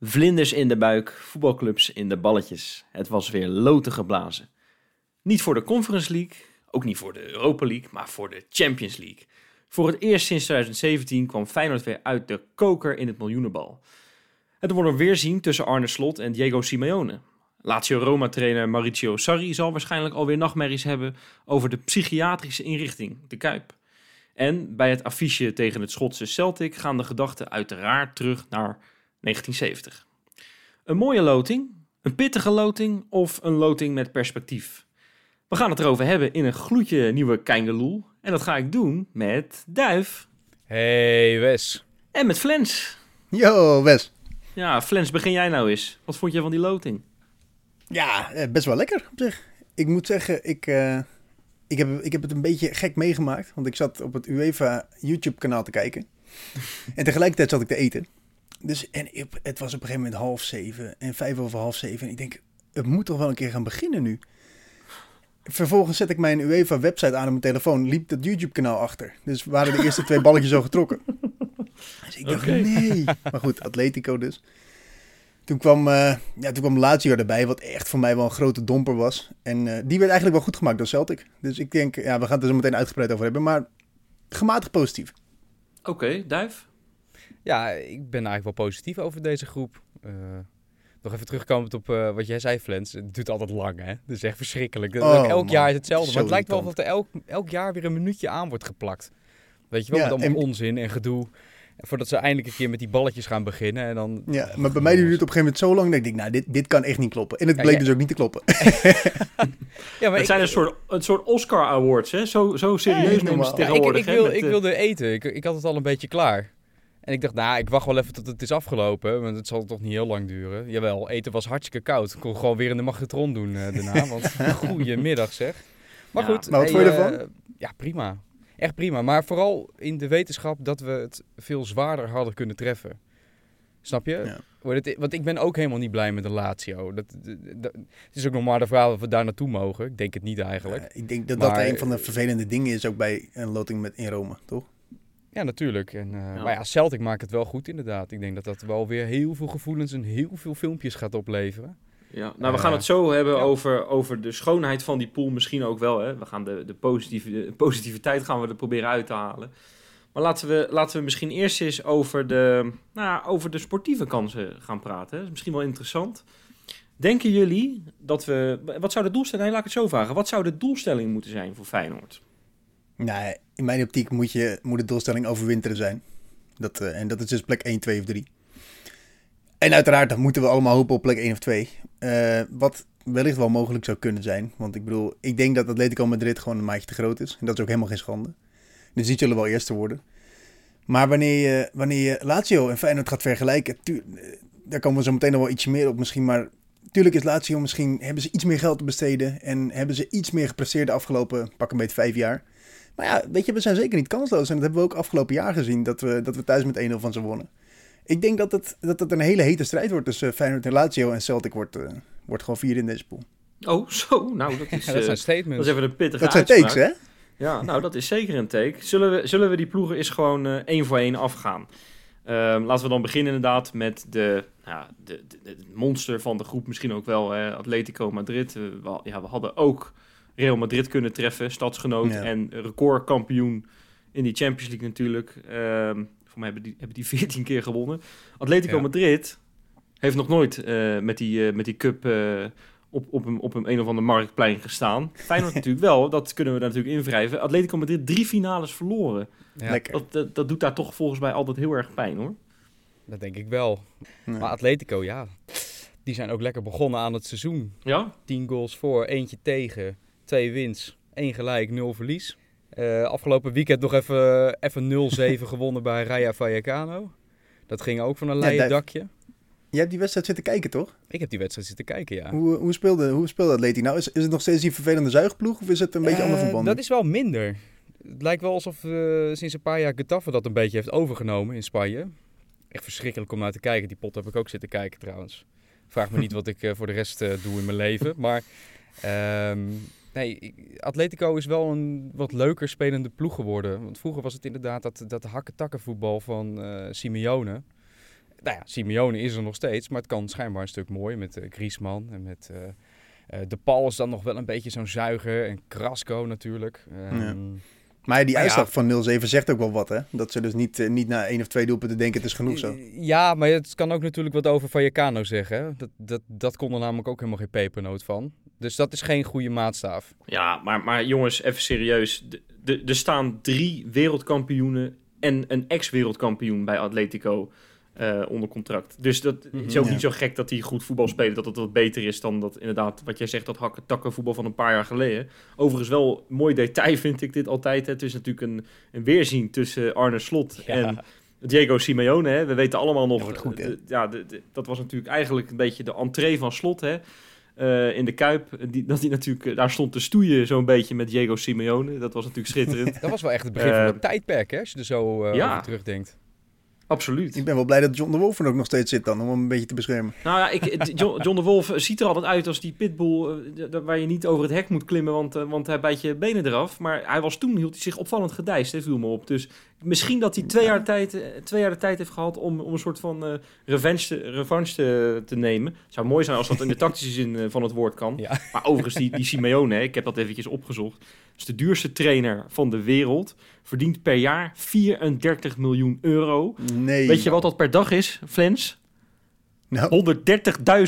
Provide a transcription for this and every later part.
Vlinders in de buik, voetbalclubs in de balletjes. Het was weer loten geblazen. Niet voor de Conference League, ook niet voor de Europa League, maar voor de Champions League. Voor het eerst sinds 2017 kwam Feyenoord weer uit de koker in het miljoenenbal. Het wordt een weerzien tussen Arne Slot en Diego Simeone. Lazio Roma-trainer Mauricio Sarri zal waarschijnlijk alweer nachtmerries hebben over de psychiatrische inrichting, de Kuip. En bij het affiche tegen het Schotse Celtic gaan de gedachten uiteraard terug naar 1970. Een mooie loting, een pittige loting of een loting met perspectief? We gaan het erover hebben in een gloedje nieuwe Keingeloel. En dat ga ik doen met Duif Hey Wes. en met Flens. Yo, Wes. Ja, Flens, begin jij nou eens. Wat vond je van die loting? Ja, eh, best wel lekker op zich. Ik moet zeggen, ik, eh, ik, heb, ik heb het een beetje gek meegemaakt. Want ik zat op het UEFA YouTube-kanaal te kijken. en tegelijkertijd zat ik te eten. Dus, en het was op een gegeven moment half zeven en vijf over half zeven. En ik denk, het moet toch wel een keer gaan beginnen nu. Vervolgens zet ik mijn UEFA-website aan op mijn telefoon. Liep dat YouTube-kanaal achter. Dus waren de eerste twee balletjes al getrokken. Dus ik dacht, nee. Maar goed, Atletico dus. Toen kwam, eh, ja, toen kwam Lazio erbij, wat echt voor mij wel een grote domper was. En eh, die werd eigenlijk wel goed gemaakt door Celtic. Dus ik denk, ja, we gaan het er zo meteen uitgebreid over hebben. Maar gematigd positief. Oké, Duif. Ja, ik ben eigenlijk wel positief over deze groep. Eh, nog even terugkomend op eh, wat jij zei, Flens. Het duurt altijd lang, hè? Dat is echt verschrikkelijk. Oh, elk man. jaar is hetzelfde. Zo maar het lijkt wel of er elk, elk jaar weer een minuutje aan wordt geplakt. Weet je wel, Ja, met allemaal en- onzin en gedoe. Voordat ze eindelijk een keer met die balletjes gaan beginnen. En dan... Ja, maar bij mij duurde het op een gegeven moment zo lang dat ik denk, nou, dit, dit kan echt niet kloppen. En het bleek ja. dus ook niet te kloppen. Ja, maar Het ik- zijn een soort, een soort Oscar Awards, hè? Zo, zo serieus Ja, nemen ze Ja, ik, tegenwoordig. ik, hè, wil, met, ik eh, wilde eten. Ik, ik had het al een beetje klaar. En ik dacht, nou, ik wacht wel even tot het is afgelopen. Want het zal toch niet heel lang duren. Jawel, eten was hartstikke koud. Ik kon gewoon weer in de magnetron doen eh, daarna. Want goedemiddag zeg. Maar Ja, goed. maar wat hey, vond je eh, ervan? ja, prima. Echt prima. Maar vooral in de wetenschap dat we het veel zwaarder hadden kunnen treffen. Snap je? Ja. Want het- Want ik ben ook helemaal niet blij met de Lazio. Dat, dat, dat- het is ook nog maar de vraag of we daar naartoe mogen. Ik denk het niet eigenlijk. Ja, ik denk dat dat een van de vervelende dingen is ook bij een loting met in Rome, toch? Ja, natuurlijk. En, eh, Ja. Maar ja, Celtic maakt het wel goed inderdaad. Ik denk dat dat wel weer heel veel gevoelens en heel veel filmpjes gaat opleveren. Ja, nou, we Eh, gaan het zo hebben ja. over, over de schoonheid van die pool misschien ook wel. Hè? We gaan de, de, positieve, de positiviteit gaan we er proberen uit te halen. Maar laten we, laten we misschien eerst eens over de, nou, ja, over de sportieve kansen gaan praten. Dat is misschien wel interessant. Denken jullie dat we... Wat zou de doelstelling... Nee, laat ik het zo vragen. Wat zou de doelstelling moeten zijn voor Feyenoord? Nou, in mijn optiek moet, je, moet de doelstelling overwinteren zijn. Dat, eh, en dat is dus plek 1, 2 of 3. En uiteraard dan moeten we allemaal hopen op plek 1 of 2. Eh, wat wellicht wel mogelijk zou kunnen zijn. Want ik bedoel, ik denk dat Atletico Madrid gewoon een maatje te groot is. En dat is ook helemaal geen schande. Dus die zullen wel eerste worden. Maar wanneer je, wanneer je Lazio en Feyenoord gaat vergelijken... eh, daar komen we zo meteen nog wel ietsje meer op misschien. Maar tuurlijk is Lazio misschien... hebben ze iets meer geld te besteden... en hebben ze iets meer gepresteerd de afgelopen pak een beetje vijf jaar... Maar ja, weet je, we zijn zeker niet kansloos. En dat hebben we ook afgelopen jaar gezien, dat we, dat we thuis met 1-0 van ze wonnen. Ik denk dat het, dat het een hele hete strijd wordt tussen Feyenoord en Lazio. En Celtic wordt, eh, wordt gewoon vier in deze pool. Oh, zo. Nou, dat is, Ja, dat eh, zijn dat statements. is even een pittige Dat zijn uitspraak. takes, hè? Ja, nou, dat is zeker een take. Zullen we, zullen we die ploegen eens gewoon eh, één voor één afgaan? Ehm, laten we dan beginnen inderdaad met de, nou ja, de, de, monster van de groep. Misschien ook wel hè, Atletico Madrid. Eh, we, ja, we hadden ook Real Madrid kunnen treffen, stadsgenoot Ja. en recordkampioen in die Champions League natuurlijk. Voor mij hebben die, hebben die 14 keer gewonnen. Atletico Ja. Madrid heeft nog nooit eh, met, die, eh, met die cup eh, op, op, een, op een, een of ander marktplein gestaan. Feyenoord natuurlijk wel, dat kunnen we daar natuurlijk invrijven. Atletico Madrid drie finales verloren. Ja, Lekker. Dat, dat, dat doet daar toch volgens mij altijd heel erg pijn hoor. dat denk ik wel. Maar Atletico, ja. Die zijn ook lekker begonnen aan het seizoen. Ja? 10 goals voor, eentje tegen, twee wins, één gelijk, nul verlies. Eh, afgelopen weekend nog even, even 0-7 gewonnen bij Raja Vallecano. Dat ging ook van een leien dakje. Je hebt die wedstrijd zitten kijken, toch? Ik heb die wedstrijd zitten kijken, ja. Hoe, hoe, speelde, hoe speelde Atleti nou? Is, is het nog steeds die vervelende zuigploeg of is het een beetje Eh, ander voetbal? Dat is wel minder. Het lijkt wel alsof eh, sinds een paar jaar Getafe dat een beetje heeft overgenomen in Spanje. Echt verschrikkelijk om naar te kijken. Die pot heb ik ook zitten kijken trouwens. Vraag me niet wat ik eh, voor de rest eh, doe in mijn leven. Maar ehm, nee, Atletico is wel een wat leuker spelende ploeg geworden. Want vroeger was het inderdaad dat, dat hakken-takken voetbal van eh Simeone. Nou ja, Simeone is er nog steeds, maar het kan schijnbaar een stuk mooier met eh, Griezmann en met... eh, de Paul is dan nog wel een beetje zo'n zuiger. En Krasco natuurlijk. Ehm, Ja. Maar die ja. uitslag van 0-7 zegt ook wel wat, hè? Dat ze dus niet, eh, niet na één of twee doelpunten denken het is genoeg zo. Ja, maar het kan ook natuurlijk wat over Vallecano zeggen. hè. Dat, dat, dat kon er namelijk ook helemaal geen pepernoot van. Dus dat is geen goede maatstaaf. Ja, maar, maar jongens, even serieus. De- de- Er staan drie wereldkampioenen en een ex-wereldkampioen bij Atletico eh, onder contract. Dus dat Mhm. is ook Ja. niet zo gek dat die goed voetbal spelen. Dat het wat beter is dan dat inderdaad, wat jij zegt, dat hakken-takken voetbal van een paar jaar geleden. Overigens wel een mooi detail vind ik dit altijd. hè. Het is natuurlijk een, een weerzien tussen Arne Slot Ja. en Diego Simeone. Hè. We weten allemaal nog... Dat goed, de- ja, de- de- dat was natuurlijk eigenlijk een beetje de entree van Slot, hè. eh, in de Kuip. Die, dat hij natuurlijk, eh, daar stond te stoeien zo'n beetje met Diego Simeone. Dat was natuurlijk schitterend. Dat was wel echt het begin van Eh, het tijdperk, hè, als je er zo eh, ja. over terugdenkt. Absoluut. Ik ben wel blij dat John de Wolf er ook nog steeds zit dan, om hem een beetje te beschermen. Nou ja, ik, John, John de Wolf ziet er altijd uit als die pitbull eh, waar je niet over het hek moet klimmen, want, eh, want hij bijt je benen eraf. Maar hij was toen, hield hij zich opvallend gedijst, hè, viel me op. Dus misschien dat hij twee jaar, tijd, eh, twee jaar de tijd heeft gehad om, om een soort van revenge, te, revanche te, te nemen. Het zou mooi zijn als dat in de tactische zin eh, van het woord kan. Ja. Maar overigens, die, die Simeone, ik heb dat eventjes opgezocht, is de duurste trainer van de wereld. Verdient per jaar 34 miljoen euro. Nee. Weet je wat dat per dag is, Flens? Nou,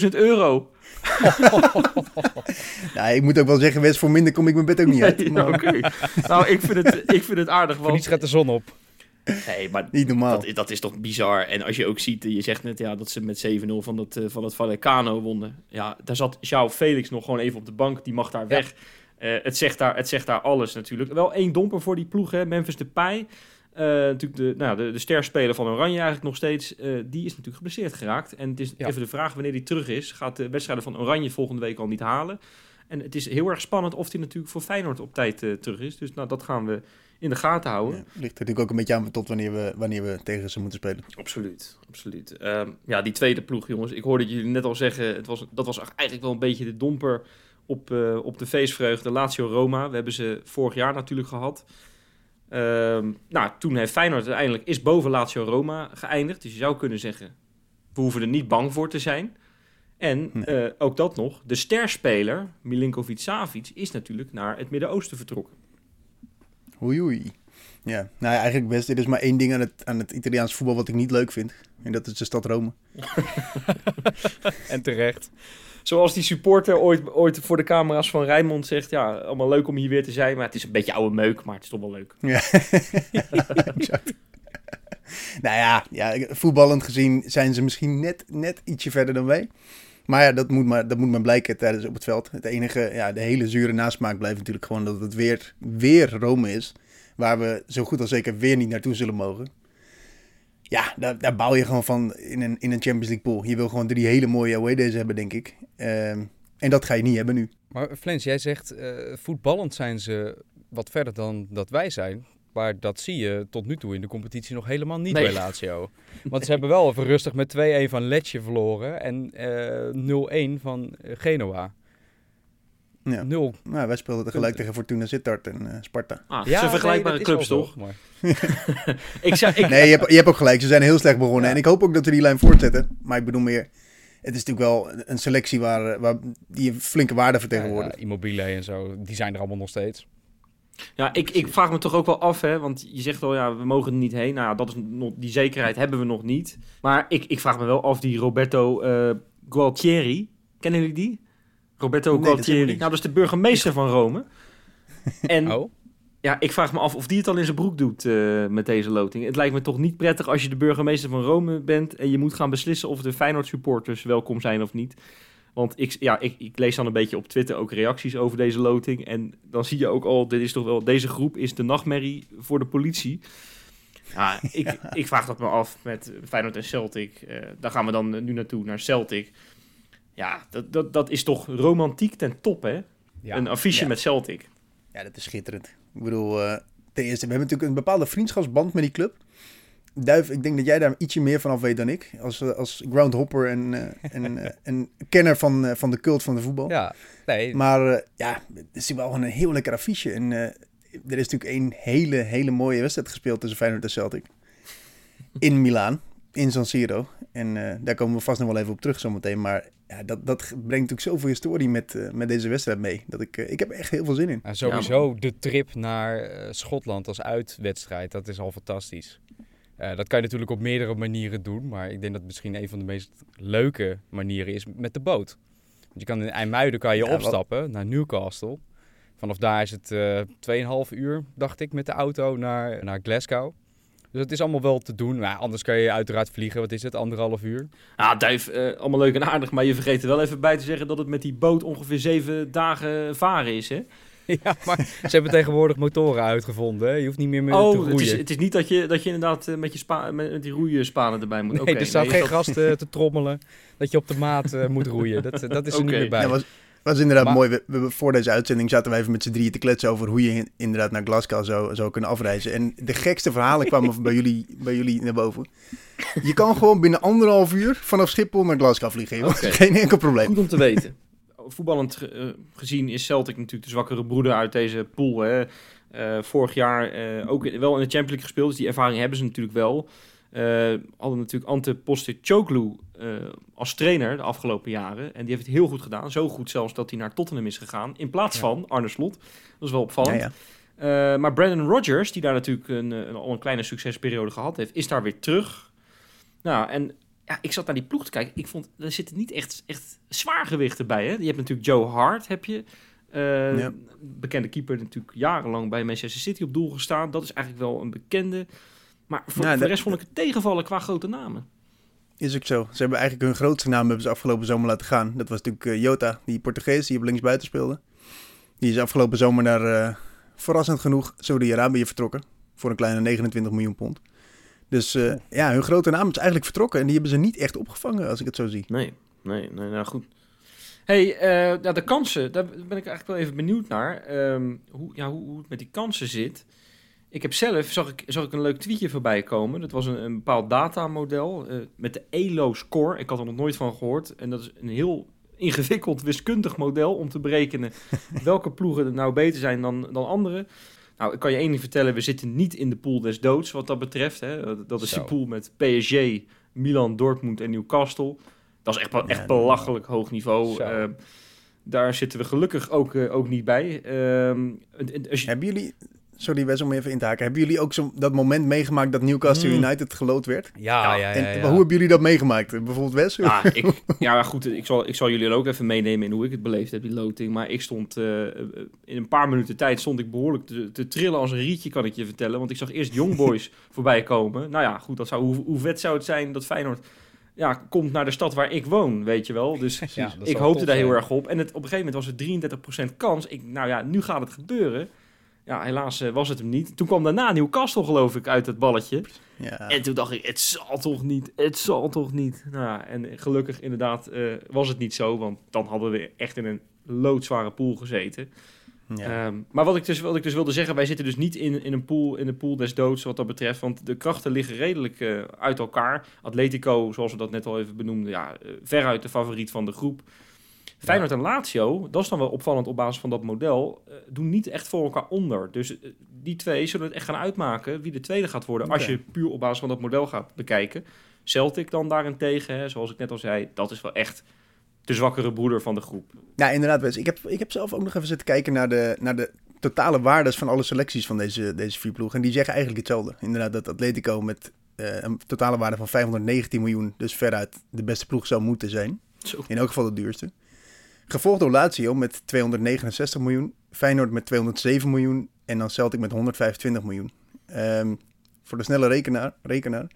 130.000 euro. nou, ik moet ook wel zeggen, Wes, voor minder kom ik mijn bed ook niet uit. Nee, Maar oké. Nou, ik vind het, ik vind het aardig. Voor niets Want, gaat de zon op. nee, maar Niet normaal. dat, is- dat is toch bizar. En als je ook ziet, je zegt net ja, dat ze met 7-0 van dat, eh, van dat Vallecano wonnen. Ja, daar zat João Felix nog gewoon even op de bank. Die mag daar weg. Eh, het, zegt daar, het zegt daar alles natuurlijk. Wel één domper voor die ploeg, hè. Memphis Depay. Eh natuurlijk de, nou, de, de sterspeler van Oranje eigenlijk nog steeds. eh, die is natuurlijk geblesseerd geraakt. En het is Ja. even de vraag wanneer hij terug is. Gaat de wedstrijden van Oranje volgende week al niet halen. En het is heel erg spannend of hij natuurlijk voor Feyenoord op tijd eh, terug is. Dus nou, dat gaan we in de gaten houden. Ja, ligt er natuurlijk ook een beetje aan tot wanneer we, wanneer we tegen ze moeten spelen. Absoluut, absoluut. Ehm, ja, die tweede ploeg, jongens. Ik hoorde jullie net al zeggen, het was, dat was eigenlijk wel een beetje de domper op, eh, op de feestvreugde. Lazio Roma, we hebben ze vorig jaar natuurlijk gehad. Ehm, nou, toen heeft Feyenoord uiteindelijk is boven Lazio Roma geëindigd. Dus je zou kunnen zeggen, we hoeven er niet bang voor te zijn. En Nee. eh, ook dat nog, de sterspeler Milinkovic-Savic is natuurlijk naar het Midden-Oosten vertrokken. Oei oei. Ja, nou ja, eigenlijk best. Er is maar één ding aan het, aan het Italiaans voetbal wat ik niet leuk vind. En dat is de stad Rome. En terecht. Zoals die supporter ooit, ooit voor de camera's van Rijnmond zegt... ja, allemaal leuk om hier weer te zijn... maar het is een beetje oude meuk, maar het is toch wel leuk. Ja, nou ja, ja, voetballend gezien zijn ze misschien net, net ietsje verder dan wij. Maar ja, dat moet maar, dat moet maar blijken tijdens op het veld. Het enige, ja, de hele zure nasmaak blijft natuurlijk gewoon dat het weer, weer Rome is. Waar we zo goed als zeker weer niet naartoe zullen mogen. Ja, daar, daar bouw je gewoon van in een, in een Champions League pool. Je wil gewoon drie hele mooie away days hebben, denk ik. Ehm, en dat ga je niet hebben nu. Maar Flens, jij zegt eh, voetballend zijn ze wat verder dan dat wij zijn. Maar dat zie je tot nu toe in de competitie nog helemaal niet Nee. bij Lazio. Want ze hebben wel even rustig met 2-1 van Lecce verloren en eh 0-1 van Genoa. Ja. 0. Nou, wij speelden tegelijk tegen Fortuna Sittard en eh, Sparta. Ah, Ja, zijn vergelijkbare nee, clubs, toch? maar- Ik zou, ik, Nee, je hebt, je hebt ook gelijk. Ze zijn heel slecht begonnen. Ja. En ik hoop ook dat we die lijn voortzetten. Maar ik bedoel meer... Het is natuurlijk wel een selectie waar, waar die een flinke waarde vertegenwoordigt. Ja, ja, Immobile en zo, die zijn er allemaal nog steeds. ja, ik, ik vraag me toch ook wel af, hè, want je zegt wel, ja, we mogen er niet heen. Nou, ja, dat is nog, die zekerheid hebben we nog niet. Maar ik, ik vraag me wel af, die Roberto eh, Gualtieri, kennen jullie die? Roberto Nee, Gualtieri, nou, dat is de burgemeester van Rome. En Oh, ja, ik vraag me af of die het al in zijn broek doet eh, met deze loting. Het lijkt me toch niet prettig als je de burgemeester van Rome bent en je moet gaan beslissen of de Feyenoord supporters welkom zijn of niet. Want ik, ja, ik, ik lees dan een beetje op Twitter ook reacties over deze loting. En dan zie je ook al, dit is toch wel, deze groep is de nachtmerrie voor de politie. Ja, ik, ik vraag dat me af met Feyenoord en Celtic. Uh, daar gaan we dan nu naartoe, naar Celtic. Ja, dat, dat, dat is toch romantiek ten top, hè? Ja. Een affiche Ja. met Celtic. Ja, dat is schitterend. Ik bedoel, eh, ten eerste, we hebben natuurlijk een bepaalde vriendschapsband met die club. Duif, ik denk dat jij daar ietsje meer van af weet dan ik. Als, eh, als groundhopper en, eh, en een kenner van, eh, van de cult van de voetbal. Ja, nee, Maar eh, ja, het is wel een heel lekker affiche. En eh, er is natuurlijk een hele, hele mooie wedstrijd gespeeld tussen Feyenoord en Celtic. In Milaan, in San Siro. En eh, daar komen we vast nog wel even op terug zometeen. Maar ja, dat, dat brengt natuurlijk zoveel historie met, eh, met deze wedstrijd mee. Dat ik, eh, ik heb er echt heel veel zin in. Ja, sowieso de trip naar eh, Schotland als uitwedstrijd, dat is al fantastisch. Eh, dat kan je natuurlijk op meerdere manieren doen, maar ik denk dat misschien een van de meest leuke manieren is met de boot. Want je kan in IJmuiden kan je Ja, wat- opstappen naar Newcastle. Vanaf daar is het eh 2,5 uur, dacht ik, met de auto naar, naar Glasgow. Dus het is allemaal wel te doen. Maar anders kan je uiteraard vliegen. Wat is het? Anderhalf uur? Ah, Duif, eh, allemaal leuk en aardig. Maar je vergeet er wel even bij te zeggen dat het met die boot ongeveer zeven dagen varen is, hè? ja, maar ze hebben tegenwoordig motoren uitgevonden. hè. Je hoeft niet meer met te Oh, roeien. het is, het is niet dat je, dat je inderdaad eh, met, je spa, met, met die roeispanen erbij moet. Nee, Oké, er staat nee, geen dat- gast te trommelen dat je op de maat eh, moet roeien. Dat, dat is er niet meer bij. Ja, was, was inderdaad Maar- mooi. We, voor deze uitzending zaten we even met z'n drieën te kletsen over hoe je in- inderdaad naar Glasgow zou, zou kunnen afreizen. En de gekste verhalen kwamen bij jullie, bij jullie naar boven. Je kan gewoon binnen anderhalf uur vanaf Schiphol naar Glasgow vliegen. Geen enkel probleem. Goed om te weten. Voetballend eh, gezien is Celtic natuurlijk de zwakkere broeder uit deze pool. Hè. Eh, vorig jaar eh, ook wel in de Champions League gespeeld, dus die ervaring hebben ze natuurlijk wel. Eh hadden natuurlijk Ante Postecoglou eh als trainer de afgelopen jaren. En die heeft het heel goed gedaan. Zo goed zelfs dat hij naar Tottenham is gegaan. In plaats Ja. van Arne Slot. Dat is wel opvallend. ja. Eh, maar Brandon Rodgers, die daar natuurlijk een, een, al een kleine succesperiode gehad heeft, is daar weer terug. Nou, en ja, ik zat naar die ploeg te kijken. Ik vond, er zitten niet echt, echt zwaargewichten bij. Hè? Je hebt natuurlijk Joe Hart, heb je. Ja. Bekende keeper, natuurlijk jarenlang bij Manchester City op doel gestaan. Dat is eigenlijk wel een bekende. Maar voor, Nou, voor de rest vond ik het tegenvallen qua grote namen. Is ook zo. Ze hebben eigenlijk hun grootste naam hebben ze afgelopen zomer laten gaan. Dat was natuurlijk eh, Jota, die Portugees die op linksbuiten speelde. Die is afgelopen zomer naar, eh, verrassend genoeg, Saudi-Arabië vertrokken. Voor een kleine 29 miljoen pond. Dus eh, ja, hun grote naam is eigenlijk vertrokken. En die hebben ze niet echt opgevangen, als ik het zo zie. Nee, nee, nee, nou goed. hey, ja, de kansen, daar ben ik eigenlijk wel even benieuwd naar. Ehm, hoe, ja, hoe, hoe het met die kansen zit. Ik heb zelf, zag ik, zag ik een leuk tweetje voorbij komen. Dat was een, een bepaald datamodel eh, met de ELO-score. Ik had er nog nooit van gehoord. En dat is een heel ingewikkeld wiskundig model om te berekenen welke ploegen er nou beter zijn dan, dan andere. Nou, ik kan je één ding vertellen. We zitten niet in de pool des doods wat dat betreft. Hè. Dat is Zo. die pool met PSG, Milan, Dortmund en Newcastle. Dat is echt, echt Ja, belachelijk hoog niveau. Ehm, daar zitten we gelukkig ook, eh, ook niet bij. Ehm, en- en als je- Hebben jullie, sorry Wes om even in te haken. Hebben jullie ook zo, dat moment meegemaakt dat Newcastle Hmm. United geloot werd? Ja, ja, ja. en ja. hoe hebben jullie dat meegemaakt? Bijvoorbeeld Wes? Ja, ik, ja goed, ik zal, ik zal jullie ook even meenemen in hoe ik het beleefd heb, die loting. Maar ik stond, eh, eh, in een paar minuten tijd stond ik behoorlijk te, te trillen als een rietje, kan ik je vertellen. Want ik zag eerst Young Boys voorbij komen. Nou ja, goed, dat zou, hoe, hoe vet zou het zijn dat Feyenoord ja, komt naar de stad waar ik woon, weet je wel. Dus Ja, ik hoopte daar heel erg op. En het, op een gegeven moment was het 33% kans. Ik, nou ja, nu gaat het gebeuren. Ja, helaas eh, was het hem niet. Toen kwam daarna Newcastle, geloof ik, uit het balletje. Ja. En toen dacht ik, het zal toch niet, het zal toch niet. Nou ja, en gelukkig inderdaad eh, was het niet zo, want dan hadden we echt in een loodzware pool gezeten. ja. Ehm, maar wat ik, dus, wat ik dus wilde zeggen, wij zitten dus niet in, in, een pool, in de pool des doods wat dat betreft, want de krachten liggen redelijk eh, uit elkaar. Atletico, zoals we dat net al even benoemden, ja, veruit de favoriet van de groep. Feyenoord en Lazio, dat is dan wel opvallend op basis van dat model, eh, doen niet echt voor elkaar onder. Dus eh, die twee zullen het echt gaan uitmaken wie de tweede gaat worden, als je puur op basis van dat model gaat bekijken. Celtic dan daarentegen, hè, zoals ik net al zei, dat is wel echt de zwakkere broeder van de groep. Ja, inderdaad, Wes. Ik heb, ik heb zelf ook nog even zitten kijken naar de, naar de totale waardes van alle selecties van deze, deze vier ploegen. En die zeggen eigenlijk hetzelfde. Inderdaad, dat Atletico met eh, een totale waarde van 519 miljoen, dus veruit de beste ploeg zou moeten zijn. Zo. In elk geval de duurste. Gevolgd door Lazio met 269 miljoen, Feyenoord met 207 miljoen en dan Celtic met 125 miljoen. Ehm, voor de snelle rekenaar, rekenaar.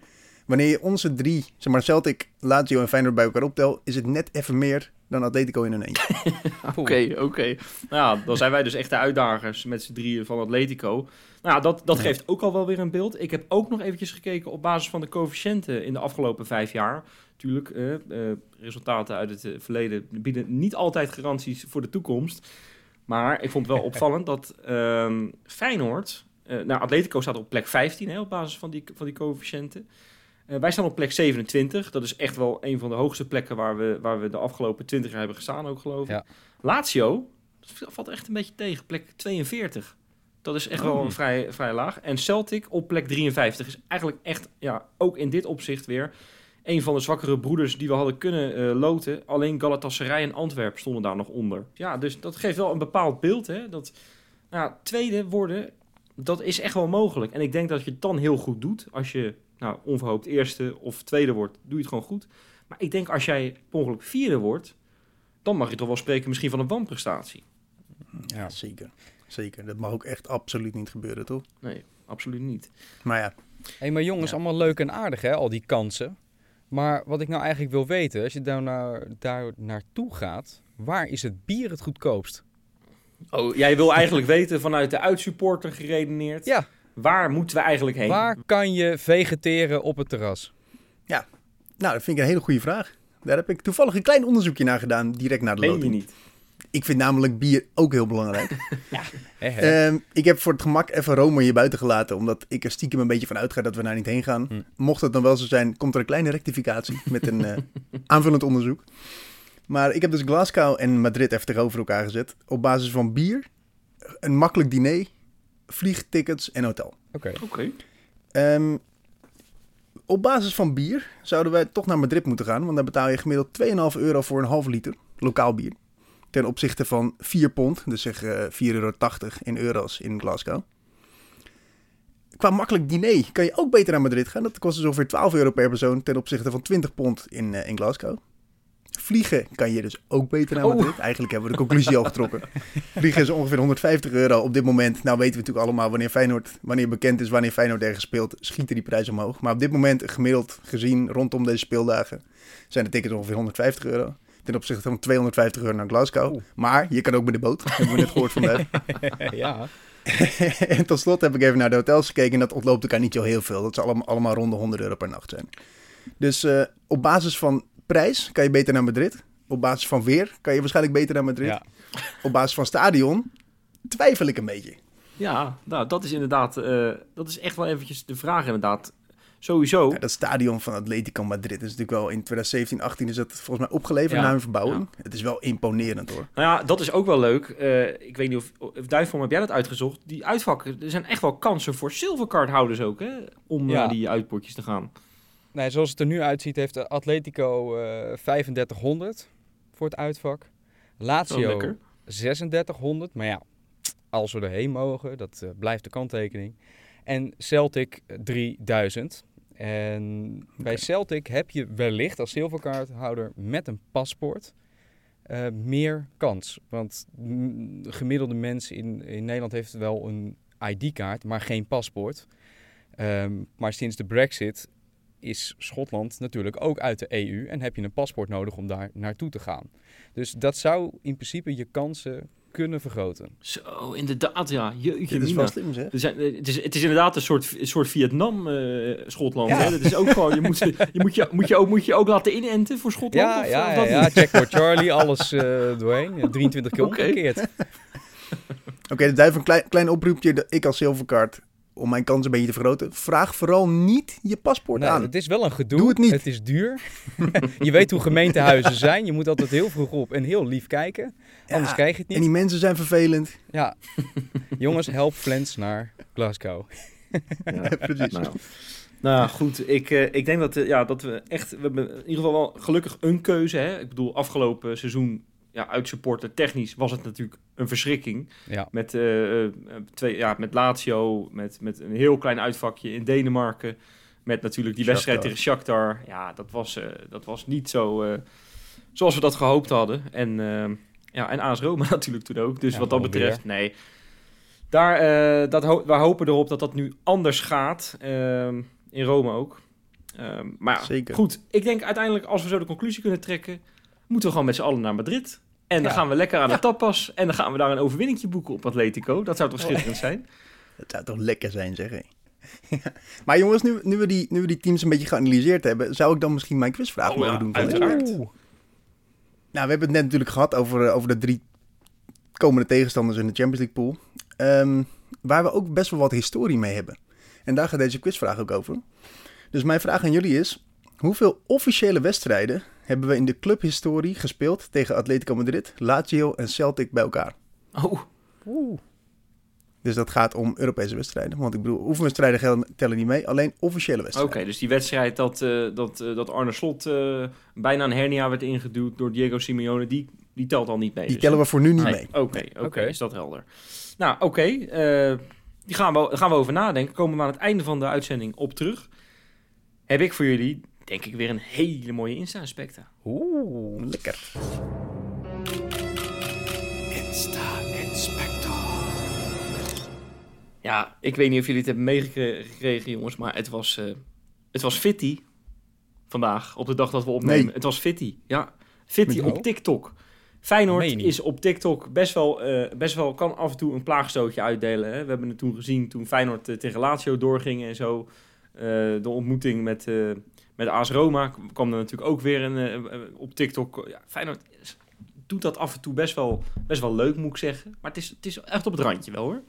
Wanneer je onze drie, zeg maar Celtic, Lazio en Feyenoord bij elkaar optelt, is het net even meer dan Atletico in een eentje. Oké, oké. Nou dan zijn wij dus echt de uitdagers met z'n drieën van Atletico. Nou dat, dat geeft ook al wel weer een beeld. Ik heb ook nog eventjes gekeken op basis van de coëfficiënten in de afgelopen vijf jaar. Tuurlijk, eh, eh, resultaten uit het eh, verleden bieden niet altijd garanties voor de toekomst. Maar ik vond het wel opvallend dat ehm, Feyenoord... nou, Atletico staat op plek 15 hè, op basis van die, van die coëfficiënten. Eh, wij staan op plek 27. Dat is echt wel een van de hoogste plekken waar we, waar we de afgelopen 20 jaar hebben gestaan ook, geloof ik. Ja. Lazio, dat valt echt een beetje tegen, plek 42. Dat is echt wel Oh. vrij, vrij laag. En Celtic op plek 53 is eigenlijk echt, ja, ook in dit opzicht weer... een van de zwakkere broeders die we hadden kunnen eh, loten. Alleen Galatasaray en Antwerp stonden daar nog onder. Ja, dus dat geeft wel een bepaald beeld, hè. Dat, nou, tweede worden, dat is echt wel mogelijk. En ik denk dat je het dan heel goed doet. Als je nou, onverhoopt eerste of tweede wordt, doe je het gewoon goed. Maar ik denk als jij per ongeluk vierde wordt... dan mag je toch wel spreken misschien van een wanprestatie. Ja. Zeker. Zeker. Dat mag ook echt absoluut niet gebeuren, toch? Nee, absoluut niet. Maar ja, Hey, maar jongens, Ja. allemaal leuk en aardig hè, al die kansen. Maar wat ik nou eigenlijk wil weten, als je daar, naar, daar naartoe gaat, waar is het bier het goedkoopst? Oh, jij wil eigenlijk weten vanuit de uitsupporter geredeneerd... Ja. Waar moeten we eigenlijk heen? Waar kan je vegeteren op het terras? nou, dat vind ik een hele goede vraag. Daar heb ik toevallig een klein onderzoekje naar gedaan, direct na de Meen je loting. niet? Ik vind namelijk bier ook heel belangrijk. Hè? Ehm, ik heb voor het gemak even Rome hier buiten gelaten, omdat ik er stiekem een beetje van uitga dat we daar niet heen gaan. Hm. Mocht het dan wel zo zijn, komt er een kleine rectificatie met een eh, aanvullend onderzoek. Maar ik heb dus Glasgow en Madrid even tegenover elkaar gezet. Op basis van bier, een makkelijk diner, vliegtickets en hotel. Oké. Oké. Ehm, op basis van bier zouden wij toch naar Madrid moeten gaan. Want daar betaal je gemiddeld 2,5 euro voor een half liter lokaal bier. Ten opzichte van 4 pond, dus zeg eh 4,80 euro in euro's in Glasgow. Qua makkelijk diner kan je ook beter naar Madrid gaan. Dat kost dus ongeveer 12 euro per persoon ten opzichte van 20 pond in, eh, in Glasgow. Vliegen kan je dus ook beter naar Oh. Madrid. Eigenlijk hebben we de conclusie al getrokken. Vliegen is ongeveer 150 euro op dit moment. Nou weten we natuurlijk allemaal wanneer Feyenoord, wanneer bekend is wanneer Feyenoord ergens speelt, schieten die prijzen omhoog. Maar op dit moment gemiddeld gezien rondom deze speeldagen zijn de tickets ongeveer 150 euro. Ten opzichte van 250 euro naar Glasgow. Maar je kan ook met de boot, hebben we net gehoord vandaag. ja. en tot slot heb ik even naar de hotels gekeken en dat ontloopt elkaar niet zo heel veel. Dat zal allemaal, allemaal rond de 100 euro per nacht zijn. Dus eh, op basis van prijs kan je beter naar Madrid. Op basis van weer kan je waarschijnlijk beter naar Madrid. ja. Op basis van stadion twijfel ik een beetje. Ja, nou, dat is inderdaad... eh, dat is echt wel eventjes de vraag inderdaad. Sowieso. Ja, dat stadion van Atletico Madrid is natuurlijk wel in 2017, 18 is dat volgens mij opgeleverd Ja, na een verbouwing. Het is wel imponerend hoor. Nou ja, dat is ook wel leuk. Eh, ik weet niet of, of Duifvorm, heb jij dat uitgezocht? Die uitvakken, er zijn echt wel kansen voor silvercardhouders ook, hè? Om Ja. naar die uitpotjes te gaan. Nee, zoals het er nu uitziet, heeft Atletico eh 3500 voor het uitvak. Lazio lekker. 3600. Maar ja, als we erheen mogen, dat eh, blijft de kanttekening. En Celtic eh, 3000. En bij Celtic heb je wellicht als zilverkaarthouder met een paspoort eh, meer kans. Want mm, de gemiddelde mens in, in Nederland heeft wel een ID-kaart, maar geen paspoort. Ehm, maar sinds de brexit is Schotland natuurlijk ook uit de EU en heb je een paspoort nodig om daar naartoe te gaan. Dus dat zou in principe je kansen kunnen vergroten. Zo, inderdaad, ja. Jeetje, Dit is wel slim zeg. Er zijn, eh, het, is, het is inderdaad een soort, soort Vietnam, eh. Ja. Hè? Dat is ook gewoon, je moet, je, moet, je, moet, je ook, moet je ook laten inenten voor Schotland? Ja, of, ja, of ja, dat ja? Checkpoint Charlie, alles eh, doorheen. Ja, 23 keer Oké. omgekeerd. Oké, dus duif een klein, klein oproepje. De- Ik als zilverkaart, om mijn kans een beetje te vergroten. Vraag vooral niet je paspoort Nee, aan. het is wel een gedoe. Doe het niet. Het is duur. je weet hoe gemeentehuizen zijn. Je moet altijd heel vroeg op en heel lief kijken. Ja, Anders krijg je het En niet. die mensen zijn vervelend. Ja. Jongens, help Flens naar Glasgow. Ja. Precies. Nou, nou goed, ik, eh, ik denk dat, eh, ja, dat we echt... We hebben in ieder geval wel gelukkig een keuze. Hè? Ik bedoel, afgelopen seizoen ja, uitsupporten technisch was het natuurlijk een verschrikking. Ja. Met, eh, twee, ja, met Lazio, met, met een heel klein uitvakje in Denemarken. Met natuurlijk die wedstrijd tegen Shakhtar. Ja, dat was, eh, dat was niet zo zoals we dat gehoopt hadden. En, ja, en AS Roma natuurlijk toen ook. Dus Ja, wat dat betreft, nee. Daar, dat ho- we hopen erop dat dat nu anders gaat. in Rome ook. Maar Zeker. goed. Ik denk uiteindelijk, als we zo de conclusie kunnen trekken... moeten we gewoon met z'n allen naar Madrid. En dan Ja. gaan we lekker aan de Ja. tapas. En dan gaan we daar een overwinningje boeken op Atletico. Dat zou toch schitterend zijn? Dat zou toch lekker zijn, zeg. Ja. Maar jongens, nu, nu, we die, nu we die teams een beetje geanalyseerd hebben, zou ik dan misschien mijn quizvraag Oh, mogen doen? van uiteraard. Nou, we hebben het net natuurlijk gehad over, eh, over de drie komende tegenstanders in de Champions League pool. Ehm, waar we ook best wel wat historie mee hebben. En daar gaat deze quizvraag ook over. Dus mijn vraag aan jullie is: hoeveel officiële wedstrijden hebben we in de clubhistorie gespeeld tegen Atletico Madrid, Lazio en Celtic bij elkaar? Oh, Oeh. Dus dat gaat om Europese wedstrijden. Want ik bedoel, oefenwedstrijden tellen niet mee, alleen officiële oké. wedstrijden. dus die wedstrijd dat, eh, dat, eh, dat Arne Slot eh, bijna een hernia werd ingeduwd door Diego Simeone, die, die telt al niet mee. Die dus, tellen we voor nu niet Nee, mee. Oké, oké, Oké. is dat helder. Nou, oké. eh, die gaan we, daar gaan we over nadenken. Komen we aan het einde van de uitzending op terug. Heb ik voor jullie, denk ik, weer een hele mooie Insta-inspecta. Oeh. Lekker. Ja, ik weet niet of jullie het hebben meegekregen, jongens, maar het was, eh het was Fitty vandaag, op de dag dat we opnemen. Nee. Het was Fitty, ja. Fitty op TikTok. Feyenoord is op TikTok best wel, eh, best wel, kan af en toe een plaagstootje uitdelen. Hè? We hebben het toen gezien toen Feyenoord eh, tegen Lazio doorging en zo. Eh, de ontmoeting met, eh, met AS Roma kwam er natuurlijk ook weer een, eh, eh, op TikTok. Ja, Feyenoord doet dat af en toe best wel, best wel leuk, moet ik zeggen. Maar het is, het is echt op het randje wel, hoor.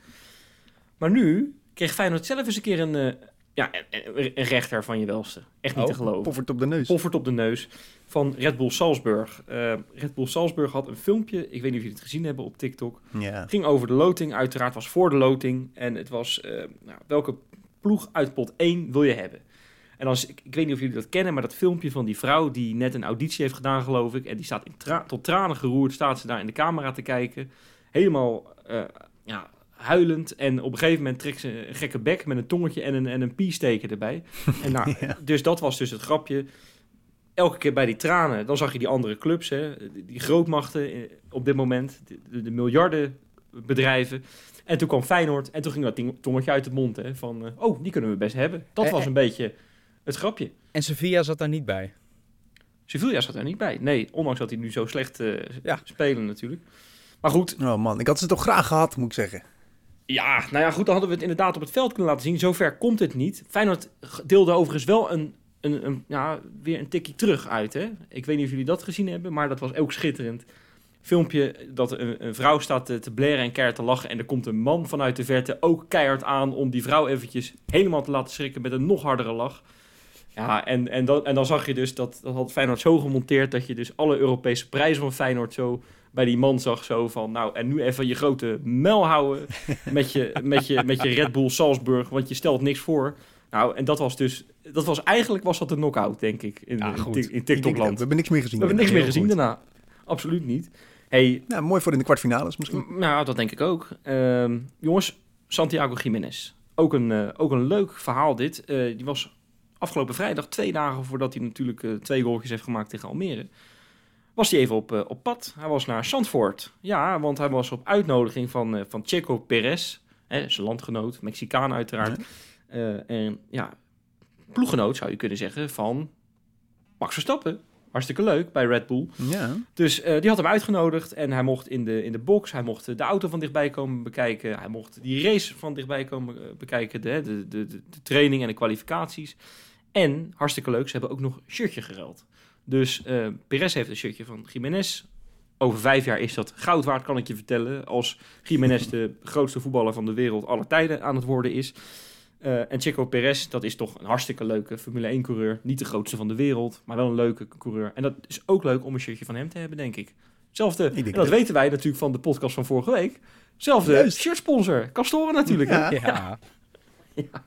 Maar nu kreeg Feyenoord zelf eens een keer een, eh, ja, een, een rechter van je welste. Echt niet Oh, te geloven. Poffert op de neus. Poffert op de neus van Red Bull Salzburg. Eh, Red Bull Salzburg had een filmpje, ik weet niet of jullie het gezien hebben op TikTok. Ja. Het ging over de loting, uiteraard was voor de loting. En het was, eh, nou, welke ploeg uit pot 1 wil je hebben? En als, ik, ik weet niet of jullie dat kennen, maar dat filmpje van die vrouw die net een auditie heeft gedaan, geloof ik. En die staat in tra- tot tranen geroerd, staat ze daar in de camera te kijken. Helemaal eh, ja, huilend. En op een gegeven moment trekt ze een gekke bek met een tongetje en een, en een piesteken erbij. En nou, Ja. Dus dat was dus het grapje. Elke keer bij die tranen, dan zag je die andere clubs, hè, die, grootmachten eh, op dit moment, de, de, de miljardenbedrijven. En toen kwam Feyenoord en toen ging dat tongetje uit de mond. Hè, van, eh, oh, die kunnen we best hebben. Dat was een beetje het grapje. En Sevilla zat daar niet bij. Sevilla zat er niet bij. Nee, ondanks dat hij nu zo slecht eh, Ja. spelen natuurlijk. Maar goed, Oh man, ik had ze toch graag gehad, moet ik zeggen. Ja, nou ja, goed, dan hadden we het inderdaad op het veld kunnen laten zien. Zover komt het niet. Feyenoord deelde overigens wel een, een, een, ja, weer een tikje terug uit. Hè? Ik weet niet of jullie dat gezien hebben, maar dat was ook schitterend. Filmpje dat een, een vrouw staat te, te blaren en keihard te lachen. En er komt een man vanuit de verte ook keihard aan om die vrouw eventjes helemaal te laten schrikken met een nog hardere lach. Ja, en, en, dan, en dan zag je dus dat, dat had Feyenoord zo gemonteerd dat je dus alle Europese prijzen van Feyenoord zo bij die man zag. Zo van, nou, en nu even je grote mel houden met je, met je, met je Red Bull Salzburg, want je stelt niks voor. Nou, en dat was dus, dat was eigenlijk was dat een knockout, denk ik, in, Ja, in. TikTokland. We hebben niks meer gezien. We hebben niks meer gezien goed. daarna. Absoluut niet. Hey, Nou, mooi voor in de kwartfinales misschien. m- nou, dat denk ik ook. Ehm, jongens, Santiago Jiménez. Ook een, eh, ook een leuk verhaal dit. Eh, die was afgelopen vrijdag, twee dagen voordat hij natuurlijk eh, twee goaltjes heeft gemaakt tegen Almere. Was hij even op, eh, op pad. Hij was naar Zandvoort. Ja, want hij was op uitnodiging van, eh, van Checo Perez. Hè, zijn landgenoot, Mexicaan uiteraard. Eh, en ja, ploeggenoot zou je kunnen zeggen van Max Verstappen. Hartstikke leuk bij Red Bull. Ja. Dus die had hem uitgenodigd en hij mocht in de, in de box, hij mocht de auto van dichtbij komen bekijken, hij mocht die race van dichtbij komen bekijken, de, de, de, de, de training en de kwalificaties. En, hartstikke leuk, ze hebben ook nog een shirtje geruild. Dus eh Perez heeft een shirtje van Jiménez. Over vijf jaar is dat goud waard, kan ik je vertellen. Als Jiménez de grootste voetballer van de wereld aller tijden aan het worden is. Eh, en Checo Perez, dat is toch een hartstikke leuke Formule 1-coureur. Niet de grootste van de wereld, maar wel een leuke coureur. En dat is ook leuk om een shirtje van hem te hebben, denk ik. Zelfde, denk en dat het. weten wij natuurlijk van de podcast van vorige week. Zelfde Juist. shirtsponsor, Castoren natuurlijk. Ja. Ja.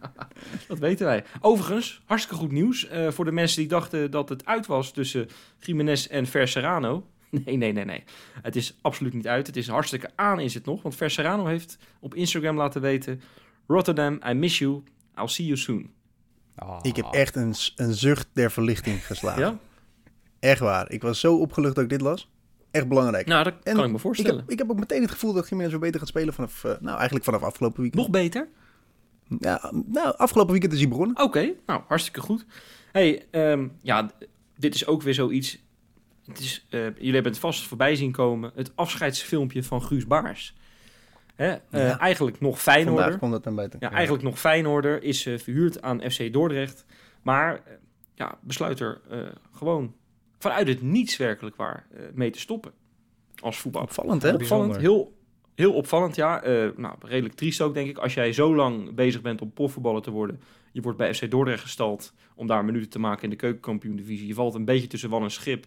Dat weten wij. Overigens, hartstikke goed nieuws. eh, voor de mensen die dachten dat het uit was tussen Jiménez en Verserano. Nee, nee, nee, nee. Het is absoluut niet uit. Het is hartstikke aan is het nog. Want Verserano heeft op Instagram laten weten... Rotterdam, I miss you. I'll see you soon. Ah. Ik heb echt een, een zucht der verlichting geslagen. Ja? Echt waar. Ik was zo opgelucht dat ik dit las. Echt belangrijk. Nou, dat En kan ik me ik, voorstellen. heb, ik heb ook meteen het gevoel dat Jiménez weer beter gaat spelen vanaf, eh, nou eigenlijk vanaf afgelopen weekend. Nog beter? Ja, nou, afgelopen weekend is hij begonnen. Oké, nou, hartstikke goed. hey, ehm, ja, dit is ook weer zoiets. het is, eh, jullie hebben het vast voorbij zien komen. Het afscheidsfilmpje van Guus Baars. Hè? eh, Ja. Eigenlijk nog Vandaag Feyenoorder. komt dat naar buiten. Ja, eigenlijk nog Feyenoorder is eh, verhuurd aan FC Dordrecht. Maar ja, besluit er eh, gewoon vanuit het niets werkelijk waar eh, mee te stoppen. Als voetbal. Opvallend, hè? Opvallend, heel, heel opvallend, ja. Eh, nou, redelijk triest ook, denk ik. Als jij zo lang bezig bent om profvoetballer te worden. Je wordt bij FC Dordrecht gestald om daar minuten te maken in de keukenkampioen-divisie. Je valt een beetje tussen wal en schip.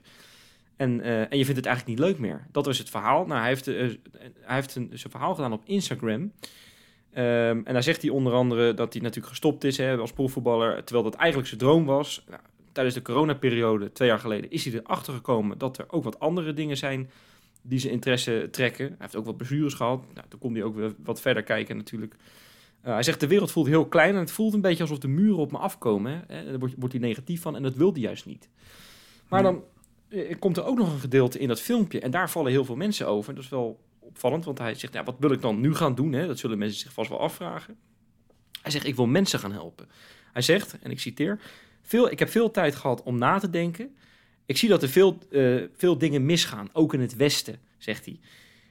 En, eh, en je vindt het eigenlijk niet leuk meer. Dat was het verhaal. Nou, hij heeft, eh, hij heeft een, zijn verhaal gedaan op Instagram. Ehm, en daar zegt hij onder andere dat hij natuurlijk gestopt is hè, als profvoetballer. Terwijl dat eigenlijk zijn droom was. Nou, tijdens de coronaperiode, twee jaar geleden, is hij erachter gekomen dat er ook wat andere dingen zijn die zijn interesse trekken. Hij heeft ook wat blessures gehad. Nou, toen kon hij ook weer wat verder kijken natuurlijk. Eh, hij zegt, de wereld voelt heel klein en het voelt een beetje alsof de muren op me afkomen. Hè. En Daar wordt, wordt hij negatief van en dat wil hij juist niet. Maar dan eh, komt er ook nog een gedeelte in dat filmpje en daar vallen heel veel mensen over. Dat is wel opvallend, want hij zegt, ja, wat wil ik dan nu gaan doen? Hè? Dat zullen mensen zich vast wel afvragen. Hij zegt, ik wil mensen gaan helpen. Hij zegt, en ik citeer, veel, ik heb veel tijd gehad om na te denken. Ik zie dat er veel, eh, veel dingen misgaan, ook in het Westen, zegt hij.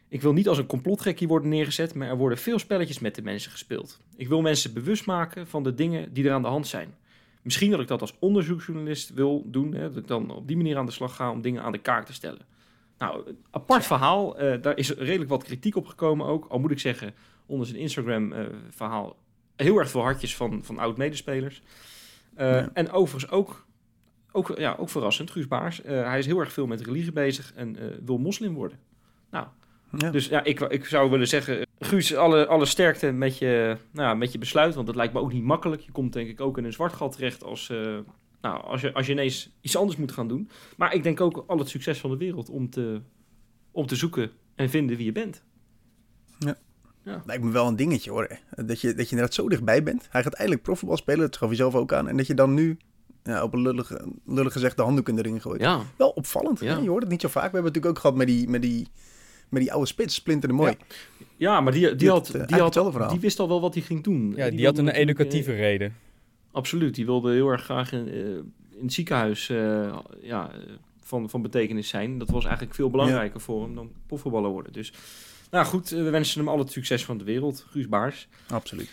Ik wil niet als een complotgekkie worden neergezet, maar er worden veel spelletjes met de mensen gespeeld. Ik wil mensen bewust maken van de dingen die er aan de hand zijn. Misschien dat ik dat als onderzoeksjournalist wil doen, hè, dat ik dan op die manier aan de slag ga om dingen aan de kaak te stellen. Nou, een apart verhaal. eh, daar is redelijk wat kritiek op gekomen ook. Al moet ik zeggen, onder zijn Instagram-verhaal heel erg veel hartjes van, van oud-medespelers. Eh, Ja. En overigens ook, ook, ja, ook verrassend, Guus Baars. eh, hij is heel erg veel met religie bezig en eh, wil moslim worden. Nou, Ja. dus ja, ik, ik zou willen zeggen, Guus, alle, alle sterkte met je, nou, ja, met je besluit. Want dat lijkt me ook niet makkelijk. Je komt denk ik ook in een zwart gat terecht als, eh, nou, als, je, als je ineens iets anders moet gaan doen. Maar ik denk ook al het succes van de wereld om te, om te zoeken en vinden wie je bent. Lijkt me wel een dingetje hoor. Dat je, dat je inderdaad zo dichtbij bent. Hij gaat eindelijk profvoetbal spelen, dat gaf hij zelf ook aan. En dat je dan nu ja, op een lullige, lullig gezegd de handdoek in de ring gooit. Ja, Wel opvallend. Ja. hè? Je hoort het niet zo vaak. We hebben het natuurlijk ook gehad met die, met die, met die oude spits, Splinter de Mooi. Ja. ja maar die, die, Die had, had, eh, die, had, wist al wel wat hij ging doen. Ja, die, had een natuurlijk, educatieve eh, reden. Absoluut, die wilde heel erg graag in, eh, in het ziekenhuis eh, ja, eh, van, van betekenis zijn. Dat was eigenlijk veel belangrijker voor hem dan profvoetballer worden. Dus nou goed, eh, we wensen hem al het succes van de wereld, Guus Baars. Absoluut.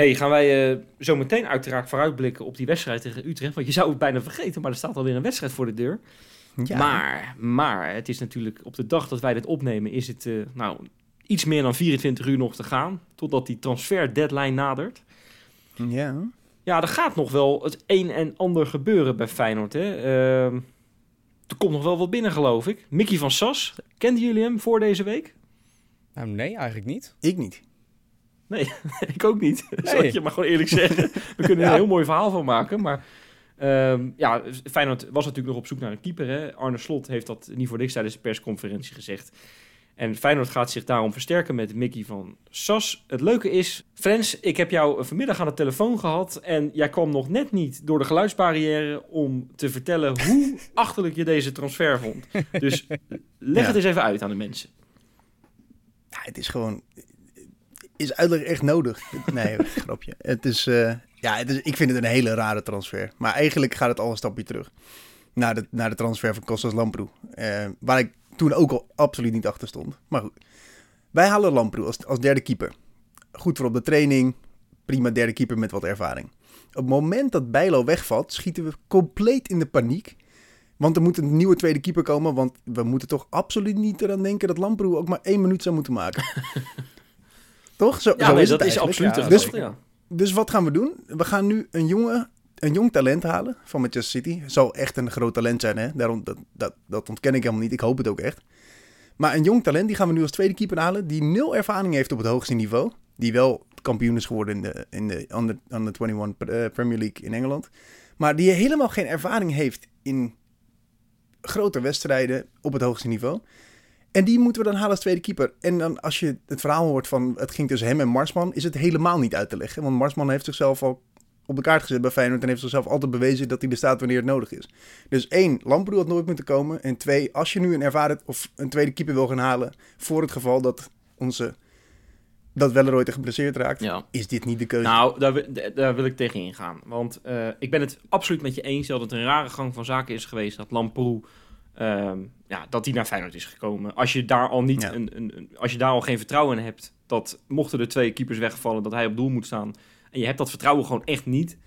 Hey, gaan wij eh, zo meteen uiteraard vooruitblikken op die wedstrijd tegen Utrecht. Want je zou het bijna vergeten, maar er staat alweer een wedstrijd voor de deur. Ja. Maar, maar het is natuurlijk op de dag dat wij dit opnemen, is het eh, nou, iets meer dan 24 uur nog te gaan. Totdat die transfer deadline nadert. Ja. Ja, er gaat nog wel het een en ander gebeuren bij Feyenoord. Hè? Ehm, er komt nog wel wat binnen, geloof ik. Mickey van Sas, kenden jullie hem voor deze week? Nou, nee, eigenlijk niet. Ik niet. ik ook niet, zal ik Nee. je maar gewoon eerlijk zeggen. We kunnen er een heel mooi verhaal van maken, maar... ehm, ja, Feyenoord was natuurlijk nog op zoek naar een keeper. Hè? Arne Slot heeft dat niet voor niks tijdens de persconferentie gezegd. En Feyenoord gaat zich daarom versterken met Mickey van Sas. Het leuke is, Frans, ik heb jou vanmiddag aan de telefoon gehad... en jij kwam nog net niet door de geluidsbarrière... om te vertellen hoe achterlijk je deze transfer vond. Dus leg Ja. het eens even uit aan de mensen. Ja, het is gewoon... Is uitleg echt nodig? Nee, grapje. Het is, eh, ja, het is, ik vind het een hele rare transfer. Maar eigenlijk gaat het al een stapje terug. Naar de, naar de transfer van Kostas Lamproe. Eh, waar ik toen ook al absoluut niet achter stond. Maar goed. Wij halen Lamproe als, als derde keeper. Goed voor op de training. Prima derde keeper met wat ervaring. Op het moment dat Bijlo wegvalt, schieten we compleet in de paniek. Want er moet een nieuwe tweede keeper komen. Want we moeten toch absoluut niet eraan denken dat Lamproe ook maar één minuut zou moeten maken. toch? Zo, Ja, zo nee, is dat het is absoluut ja. Dus- ja. Dus wat gaan we doen? We gaan nu een, jongen, een jong talent halen van Manchester City. Zal echt een groot talent zijn, hè? Daarom, dat, dat, dat ontken ik helemaal niet. Ik hoop het ook echt. Maar een jong talent, die gaan we nu als tweede keeper halen. Die nul ervaring heeft op het hoogste niveau. Die wel kampioen is geworden in de, in de under, under 21 eh, Premier League in Engeland. Maar die helemaal geen ervaring heeft in grote wedstrijden op het hoogste niveau. En die moeten we dan halen als tweede keeper. En dan als je het verhaal hoort van het ging tussen hem en Marsman, is het helemaal niet uit te leggen. Want Marsman heeft zichzelf al op de kaart gezet bij Feyenoord en heeft zichzelf altijd bewezen dat hij er staat wanneer het nodig is. Dus één, Lamproe had nooit moeten komen. En twee, als je nu een ervaren of een tweede keeper wil gaan halen, voor het geval dat onze dat Welleroy geblesseerd raakt, Ja. is dit niet de keuze. Nou, daar wil ik tegen ingaan. Want eh, ik ben het absoluut met je eens dat het een rare gang van zaken is geweest dat Lamproe ehm, ja, dat hij naar Feyenoord is gekomen. Als je daar al niet Ja. een, een, een- als je daar al geen vertrouwen in hebt dat mochten er twee keepers wegvallen, dat hij op doel moet staan. En je hebt dat vertrouwen gewoon echt niet,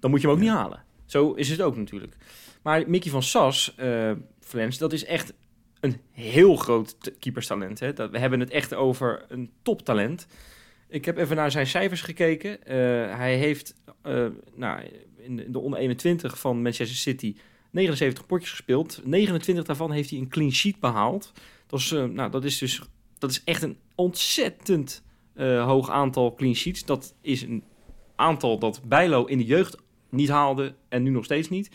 dan moet je hem ook niet halen. Zo is het ook natuurlijk. Maar Mickey van Sas, eh Flens, dat is echt een heel groot keeperstalent. Hè? Dat, we hebben het echt over een toptalent. Ik heb even naar zijn cijfers gekeken. Eh, hij heeft eh, nou, in de, in de onder 21 van Manchester City 79 potjes gespeeld. 29 daarvan heeft hij een clean sheet behaald. Dat is, eh, nou, dat is dus dat is echt een ontzettend eh, hoog aantal clean sheets. Dat is een aantal dat Bijlo in de jeugd niet haalde en nu nog steeds niet.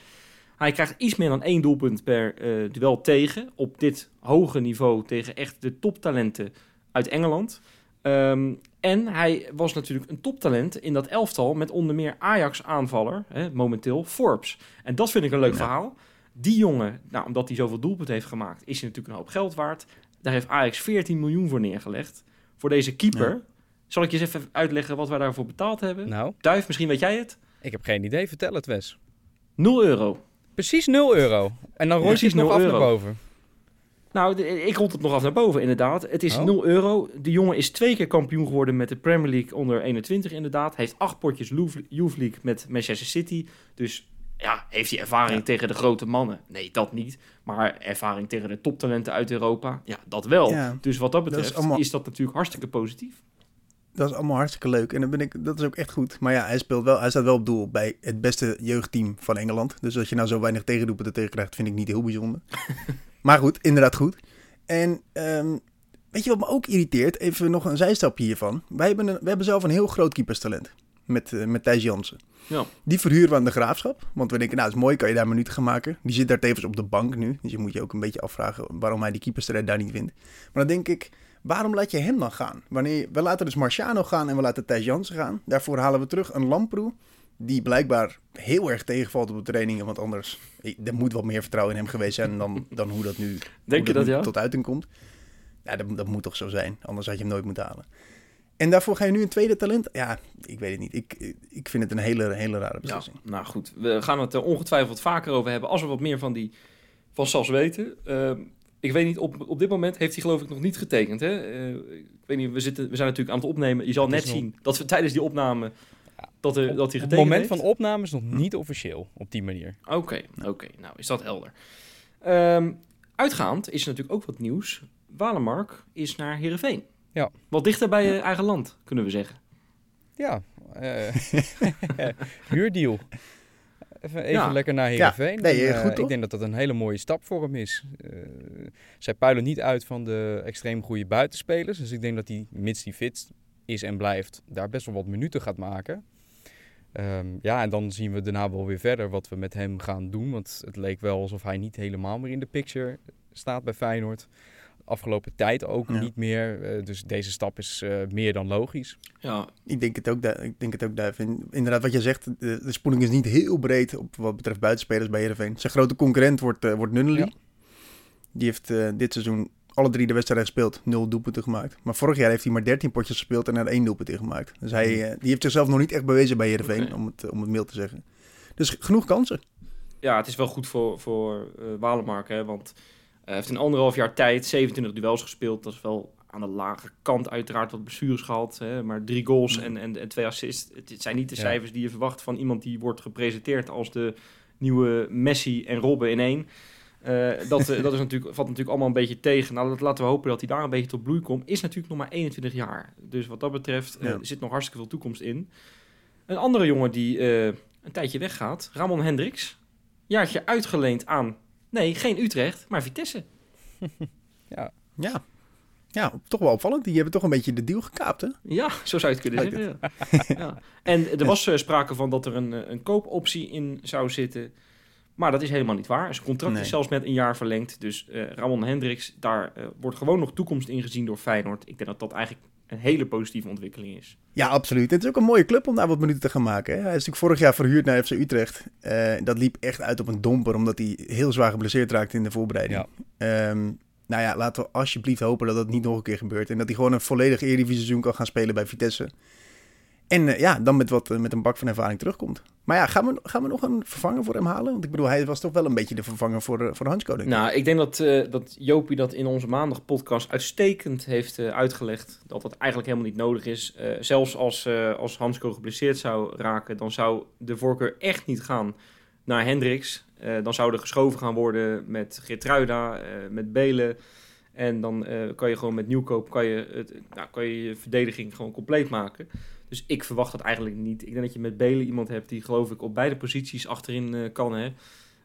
Hij krijgt iets meer dan één doelpunt per eh, duel tegen. Op dit hoge niveau tegen echt de toptalenten uit Engeland. Ehm, en hij was natuurlijk een toptalent in dat elftal met onder meer Ajax-aanvaller, momenteel Forbes. En dat vind ik een leuk Ja. verhaal. Die jongen, nou, omdat hij zoveel doelpunten heeft gemaakt, is hij natuurlijk een hoop geld waard. Daar heeft Ajax 14 miljoen voor neergelegd. Voor deze keeper. Ja. Zal ik je eens even uitleggen wat wij daarvoor betaald hebben? Nou, Duif, misschien weet jij het? ik heb geen idee. Vertel het, Wes. 0 euro. Precies 0 euro. En dan rond je het nog 0 af naar euro. boven. Nou, ik rond het nog af naar boven, inderdaad. Het is Oh. 0 euro. De jongen is twee keer kampioen geworden met de Premier League onder 21, inderdaad. Heeft acht potjes Youth League met Manchester City. Dus ja, heeft hij ervaring Ja. tegen de grote mannen? Nee, dat niet. Maar ervaring tegen de toptalenten uit Europa? Ja, dat wel. Ja. Dus wat dat Dat is betreft is, allemaal- dat natuurlijk hartstikke positief. Dat is allemaal hartstikke leuk. En dan ben ik, dat is ook echt goed. Maar ja, hij, speelt wel, hij staat wel op doel bij het beste jeugdteam van Engeland. Dus als je nou zo weinig tegendoepen tegen krijgt, vind ik niet heel bijzonder. maar goed, inderdaad goed. En ehm, weet je wat me ook irriteert? Even nog een zijstapje hiervan. Wij hebben, een, we hebben zelf een heel groot keeperstalent. Met, eh, met Thijs Jansen. Ja. Die verhuren we aan de graafschap. Want we denken, nou, is mooi, kan je daar minuten gaan maken. Die zit daar tevens op de bank nu. Dus je moet je ook een beetje afvragen waarom hij die keeperstrijd daar niet wint. Maar dan denk ik, waarom laat je hem dan gaan? Wanneer, we laten dus Marciano gaan en we laten Thijs Jansen gaan. Daarvoor halen we terug een Lamproe. Die blijkbaar heel erg tegenvalt op de trainingen. Want anders, ik- er moet wat meer vertrouwen in hem geweest zijn dan, dan hoe dat nu, hoe Denk je dat, nu ja? tot uiting komt. Ja, dat, dat moet toch zo zijn. Anders had je hem nooit moeten halen. En daarvoor ga je nu een tweede talent. Ja, ik weet het niet. Ik, ik vind het een hele, hele rare Ja, beslissing. nou goed. We gaan het er ongetwijfeld vaker over hebben als we wat meer van die van Sas weten. Ehm, ik weet niet, op, op dit moment heeft hij geloof ik nog niet getekend. Hè? Eh, ik weet niet, we, zitten, we zijn natuurlijk aan het opnemen. Je zal net nog- zien dat we tijdens die opname dat, er, dat hij getekend het moment heeft. van opname is nog niet officieel op die manier. Oké, oké. Nou, is dat helder. Ehm, uitgaand is er natuurlijk ook wat nieuws. Walemark is naar Heerenveen. Ja. Wat dichter bij je eigen land, kunnen we zeggen. Ja, eh huurdeal. Even, even Ja. lekker naar Heerenveen. Ja, nee, En, eh, eh, goed, toch? ik denk dat dat een hele mooie stap voor hem is. Eh, zij puilen niet uit van de extreem goede buitenspelers. Dus ik denk dat hij, mits hij fit is en blijft, daar best wel wat minuten gaat maken. Ehm, ja, en dan zien we daarna wel weer verder wat we met hem gaan doen. Want het leek wel alsof hij niet helemaal meer in de picture staat bij Feyenoord. Afgelopen tijd ook Ja. niet meer. Eh, dus deze stap is eh, meer dan logisch. Ja, Ik denk het ook, ik denk het ook Inderdaad, wat je zegt, de, de spoeling is niet heel breed op wat betreft buitenspelers bij Heerenveen. Zijn grote concurrent wordt, eh, wordt Nunnely. Ja. Die heeft dit seizoen alle drie de wedstrijden gespeeld, nul doelpunten gemaakt. Maar vorig jaar heeft hij maar 13 potjes gespeeld en er één doelpunt in gemaakt. Dus hij eh, die heeft zichzelf nog niet echt bewezen bij Heerenveen, om, het, eh, om het mild te zeggen. Dus genoeg kansen. ja, het is wel goed voor, voor eh Walemark, hè, want hij heeft in anderhalf jaar tijd 27 duels gespeeld. Dat is wel aan de lage kant uiteraard wat blessures gehad. Hè, maar drie goals en, en, en twee assists. Het zijn niet de Ja. cijfers die je verwacht van iemand die wordt gepresenteerd als de nieuwe Messi en Robben in één. Eh, dat, eh, dat is natuurlijk, valt natuurlijk allemaal een beetje tegen. Nou, dat, laten we hopen dat hij daar een beetje tot bloei komt. Is natuurlijk nog maar 21 jaar. Dus wat dat betreft eh, Ja. er zit nog hartstikke veel toekomst in. Een andere jongen die eh, een tijdje weggaat, Ramon Hendricks. Jaartje uitgeleend aan, nee, geen Utrecht, maar Vitesse. Ja. ja, toch wel opvallend. Die hebben toch een beetje de deal gekaapt, hè? Ja, zo zou je het kunnen zeggen. Ja. Ja. En er was eh, sprake van dat er een, een koopoptie in zou zitten. Maar dat is helemaal niet waar. Zijn contract Nee. is zelfs met een jaar verlengd. Dus eh, Ramon Hendricks, daar eh, wordt gewoon nog toekomst in gezien door Feyenoord. Ik denk dat dat eigenlijk een hele positieve ontwikkeling is. Ja, absoluut. Het is ook een mooie club om daar wat minuten te gaan maken. Hè? Hij is natuurlijk vorig jaar verhuurd naar FC Utrecht. Eh, dat liep echt uit op een domper, omdat hij heel zwaar geblesseerd raakte in de voorbereiding. Ehm, nou ja, laten we alsjeblieft hopen dat dat niet nog een keer gebeurt. En dat hij gewoon een volledig Eredivisie seizoen kan gaan spelen bij Vitesse. En ja, dan met, wat, met een bak van ervaring terugkomt. Maar ja, gaan we, gaan we nog een vervanger voor hem halen? Want ik bedoel, hij was toch wel een beetje de vervanger voor, eh, voor Hansko, denk. Nou, ik denk dat, eh, dat Jopie dat in onze maandag podcast uitstekend heeft eh, uitgelegd. Dat dat eigenlijk helemaal niet nodig is. Zelfs als, als Hansko geblesseerd zou raken, dan zou de voorkeur echt niet gaan naar Hendricks. Dan zou er geschoven gaan worden met Geertruida, eh, met Belen. En dan kan je gewoon met nieuwkoop kan je, nou, kan je je verdediging gewoon compleet maken. Dus ik verwacht dat eigenlijk niet. Ik denk dat je met Belen iemand hebt die geloof ik op beide posities achterin eh, kan. Hè.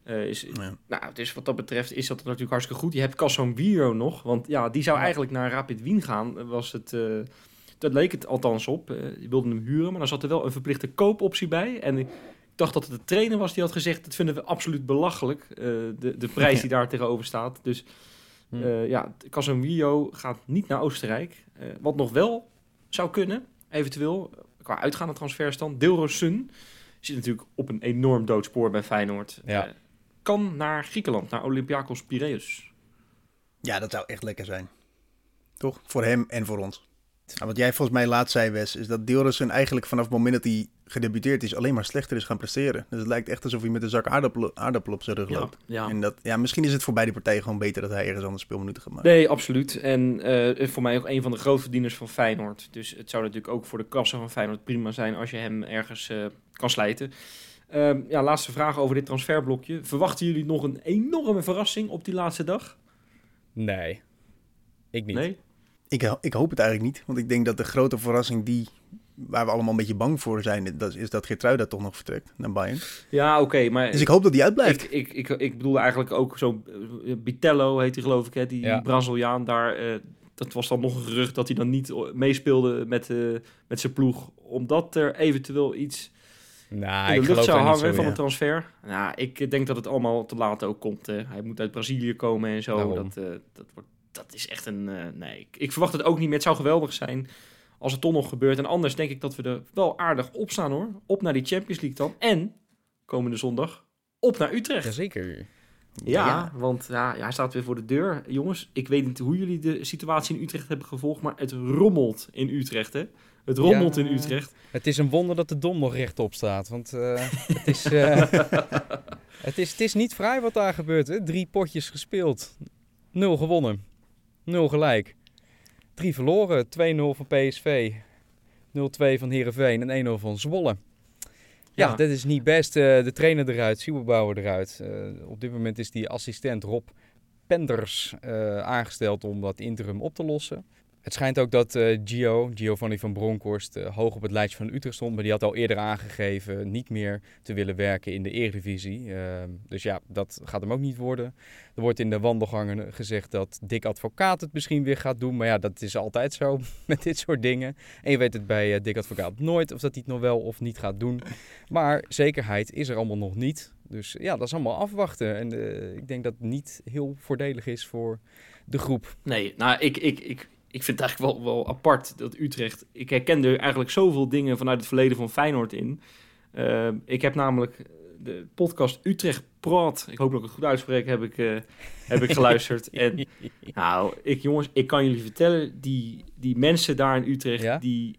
Eh, is, Ja. nou, dus wat dat betreft is dat natuurlijk hartstikke goed. Je hebt Casemiro nog, want ja, die zou eigenlijk naar Rapid Wien gaan. Was het, eh, dat leek het althans op. Eh je wilde hem huren, maar dan zat er wel een verplichte koopoptie bij. En ik dacht dat het de trainer was die had gezegd, dat vinden we absoluut belachelijk. eh, de, de prijs die daar tegenover staat. Dus Hm. eh, ja, Casemiro gaat niet naar Oostenrijk. Eh, wat nog wel zou kunnen, eventueel, qua uitgaande transferstand. Dilrosun zit natuurlijk op een enorm doodspoor bij Feyenoord. Ja. Eh, kan naar Griekenland, naar Olympiakos Piraeus. Ja, dat zou echt lekker zijn. Toch? Voor hem en voor ons. Wat jij volgens mij laatst zei, Wes, is dat Dilrosun eigenlijk vanaf het moment dat hij gedebuteerd is alleen maar slechter is gaan presteren. Dus het lijkt echt alsof hij met een zak aardappel, aardappel op zijn rug loopt. ja. En dat, ja, misschien is het voor beide partijen gewoon beter dat hij ergens anders speelminuten gaat maken. Nee, absoluut. En eh, voor mij ook een van de grootverdieners van Feyenoord. Dus het zou natuurlijk ook voor de kassen van Feyenoord prima zijn als je hem ergens eh, kan slijten. Ehm, ja, laatste vraag over dit transferblokje. Verwachten jullie nog een enorme verrassing op die laatste dag? Nee, ik niet. Nee? Ik, ik hoop het eigenlijk niet, want ik denk dat de grote verrassing die, waar we allemaal een beetje bang voor zijn, dat is dat Geertruida toch nog vertrekt naar Bayern. Ja, oké, maar Dus ik hoop dat die uitblijft. ik, ik, ik, ik bedoel eigenlijk ook zo eh, Bitello heet hij geloof ik, hè, die Ja. Braziliaan daar. eh, dat was dan nog een gerucht dat hij dan niet meespeelde met, eh, met zijn ploeg. Omdat er eventueel iets Nou, in ik de lucht geloof zou hangen zo van in. een transfer. Nou, ik denk dat het allemaal te laat ook komt. hè. Hij moet uit Brazilië komen en zo. Daarom. Dat, eh, dat, wordt, dat is echt een... eh, nee, ik, ik verwacht het ook niet meer. Het zou geweldig zijn als het toch nog gebeurt. En anders denk ik dat we er wel aardig op staan hoor. Op naar die Champions League dan. En, komende zondag, op naar Utrecht. Jazeker. Ja, want ja, ja, hij staat weer voor de deur. Jongens, ik weet niet hoe jullie de situatie in Utrecht hebben gevolgd, maar het rommelt in Utrecht, hè? Het rommelt Ja. in Utrecht. Het is een wonder dat de dom nog rechtop staat. Want eh, het, is, eh, het, is, het is niet vrij wat daar gebeurt. Hè? Drie potjes gespeeld. Nul gewonnen. Nul gelijk. Drie verloren. 2-0 van PSV. 0-2 van Heerenveen en 1-0 van Zwolle. Ja, Ja. dat is niet best. Eh, de trainer eruit, Siebelbouwer eruit. Eh, op dit moment is die assistent Rob Penders eh, aangesteld om dat interim op te lossen. Het schijnt ook dat eh, Gio, Giovanni van Bronckhorst, eh, hoog op het lijstje van Utrecht stond. Maar die had al eerder aangegeven niet meer te willen werken in de Eredivisie. Eh, dus ja, dat gaat hem ook niet worden. Er wordt in de wandelgangen gezegd dat Dick Advocaat het misschien weer gaat doen. Maar ja, dat is altijd zo met dit soort dingen. En je weet het bij eh, Dick Advocaat nooit of dat hij het nog wel of niet gaat doen. Maar zekerheid is er allemaal nog niet. Dus ja, dat is allemaal afwachten. En ik denk dat het niet heel voordelig is voor de groep. Nee, nou, ik, ik, ik, ik vind het eigenlijk wel, wel apart dat Utrecht... Ik herken er eigenlijk zoveel dingen vanuit het verleden van Feyenoord in. Eh, ik heb namelijk de podcast Utrecht Praat, ik hoop dat ik het goed uitspreek, heb ik, eh, heb ik geluisterd. en nou, ik, jongens, ik kan jullie vertellen, die, die mensen daar in Utrecht, Ja? die,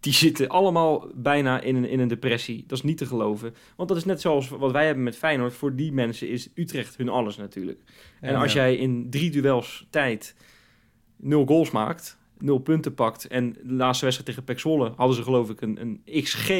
die zitten allemaal bijna in een, in een depressie. Dat is niet te geloven. Want dat is net zoals wat wij hebben met Feyenoord. Voor die mensen is Utrecht hun alles natuurlijk. En als Ja. jij in drie duels tijd nul goals maakt, nul punten pakt... en de laatste wedstrijd tegen PEC Zwolle hadden ze geloof ik een, een XG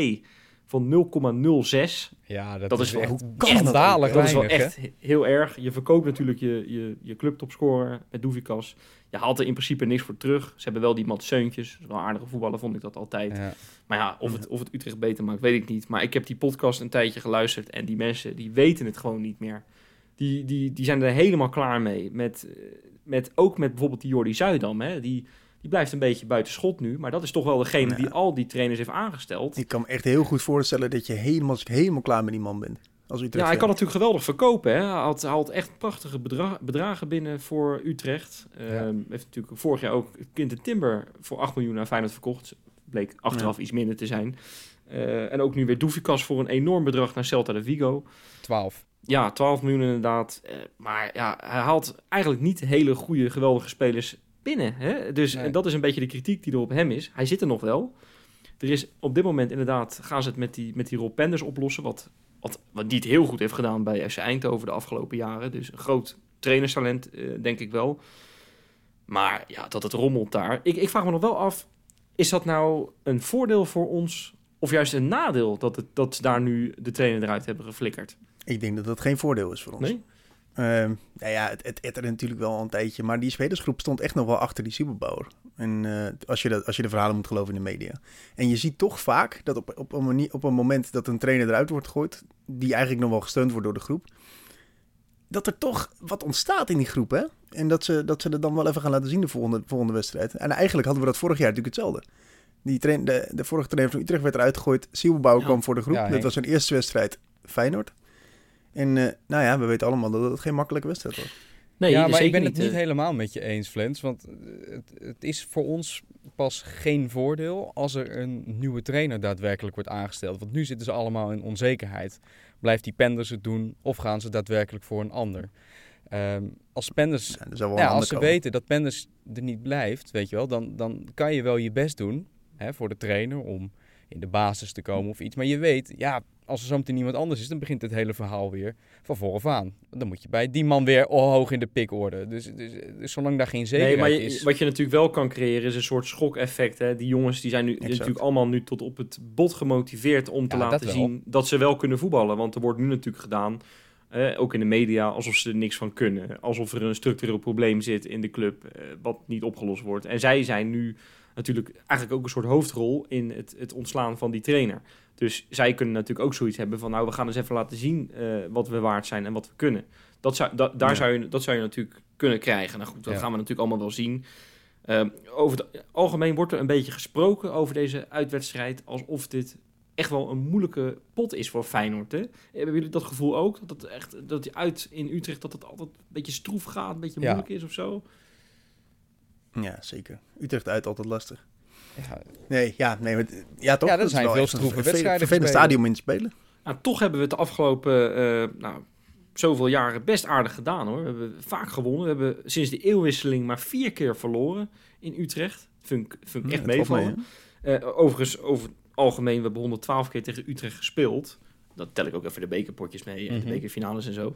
van 0,06. Ja, dat, Dat is, wel- echt schandalig Dat is wel echt he- heel erg. Je verkoopt natuurlijk je, je, je clubtopscorer met Doevikas. Je haalt er in principe niks voor terug. Ze hebben wel die Matt Seuntjes. Dat is wel aardige voetballer, vond ik dat altijd. Ja. Maar ja, of het, of het Utrecht beter maakt, weet ik niet. Maar ik heb die podcast een tijdje geluisterd. En die mensen, die weten het gewoon niet meer. Die, die, die zijn er helemaal klaar mee. Met, eh, met, ook met bijvoorbeeld die Jordi Zuidam. Hè? Die, die blijft een beetje buiten schot nu. Maar dat is toch wel degene Ja. die al die trainers heeft aangesteld. Ik kan me echt heel goed voorstellen dat je helemaal, helemaal klaar met die man bent. Als Utrecht Ja, hij kan natuurlijk geweldig verkopen. Hè? Hij had, had echt prachtige bedra- bedragen binnen voor Utrecht. Ehm heeft natuurlijk vorig jaar ook Quinten Timber voor 8 miljoen naar Feyenoord verkocht. Bleek achteraf iets minder te zijn. Eh, en ook nu weer Doefikas voor een enorm bedrag naar Celta de Vigo. 12. Ja, 12 miljoen inderdaad. Eh, maar ja, hij haalt eigenlijk niet hele goede, geweldige spelers binnen. Hè? Dus Nee. en dat is een beetje de kritiek die er op hem is. Hij zit er nog wel. Er is op dit moment inderdaad, gaan ze het met die, met die Rob Penders oplossen, wat, wat, wat die het heel goed heeft gedaan bij FC Eindhoven de afgelopen jaren. Dus een groot trainerstalent, eh, denk ik wel. Maar ja, dat het rommelt daar. Ik, ik vraag me nog wel af, is dat nou een voordeel voor ons of juist een nadeel dat, het, dat ze daar nu de trainer eruit hebben geflikkerd? Ik denk dat dat geen voordeel is voor ons. Nee? Ehm, nou ja, het, het etterde natuurlijk wel een tijdje. Maar die spelersgroep stond echt nog wel achter die Siebelbouwer. En eh, als, je de, als je de verhalen moet geloven in de media. En je ziet toch vaak dat op, op, een, manier, op een moment dat een trainer eruit wordt gegooid... die eigenlijk nog wel gesteund wordt door de groep... dat er toch wat ontstaat in die groep, hè? En dat ze, dat ze er dan wel even gaan laten zien de volgende, volgende wedstrijd. En eigenlijk hadden we dat vorig jaar natuurlijk hetzelfde. Die train, de, de vorige trainer van Utrecht werd eruit gegooid. Siebelbouwer Ja. kwam voor de groep. Ja, dat was zijn eerste wedstrijd Feyenoord. En eh, nou ja, we weten allemaal dat het geen makkelijke wedstrijd was. Nee, ja, maar zeker ik ben het niet eh. helemaal met je eens, Flens. Want eh, het, het is voor ons pas geen voordeel als er een nieuwe trainer daadwerkelijk wordt aangesteld. Want nu zitten ze allemaal in onzekerheid. Blijft die Penders het doen of gaan ze daadwerkelijk voor een ander? Ehm, als Penders Ja, als ze weten dat Penders er niet blijft, weet je wel, dan, dan kan je wel je best doen hè, voor de trainer om in de basis te komen of iets. Maar je weet, ja, als er zometeen iemand anders is, dan begint het hele verhaal weer van vooraf aan. Dan moet je bij die man weer hoog in de pikorde. Dus, dus, dus zolang daar geen Nee, zekerheid maar je- is... wat je natuurlijk wel kan creëren is een soort schokeffect. Hè? Die jongens die zijn nu Exact. natuurlijk allemaal nu tot op het bot gemotiveerd om te Ja, laten dat zien dat ze wel kunnen voetballen. Want er wordt nu natuurlijk gedaan, ook in de media, alsof ze er niks van kunnen. Alsof er een structureel probleem zit in de club eh, wat niet opgelost wordt. En zij zijn nu natuurlijk eigenlijk ook een soort hoofdrol in het, het ontslaan van die trainer. Dus zij kunnen natuurlijk ook zoiets hebben van nou, we gaan eens even laten zien eh, wat we waard zijn en wat we kunnen. Dat zou, da- daar Ja. zou je, dat zou je natuurlijk kunnen krijgen. Nou goed, dat Ja. gaan we natuurlijk allemaal wel zien. Ehm, over het algemeen wordt er een beetje gesproken over deze uitwedstrijd alsof dit echt wel een moeilijke pot is voor Feyenoord. Hè? Hebben jullie dat gevoel ook? Dat het echt dat die uit in Utrecht dat het altijd een beetje stroef gaat, een beetje Ja. moeilijk is of zo? Ja, zeker. Utrecht uit altijd lastig. Ja, Nee, ja, nee, maar, ja toch? Ja, Dat zijn veel stroeve wedstrijden Vervelend stadium in te spelen. Nou, toch hebben we het de afgelopen eh, nou, zoveel jaren best aardig gedaan hoor. We hebben vaak gewonnen. We hebben sinds de eeuwwisseling maar vier keer verloren in Utrecht. Vind ik, vind ik echt Ja, meevallen. mee, Eh, overigens, over het algemeen, we hebben 112 keer tegen Utrecht gespeeld. Dat tel ik ook even de bekerpotjes mee en Mhm. de bekerfinales en zo.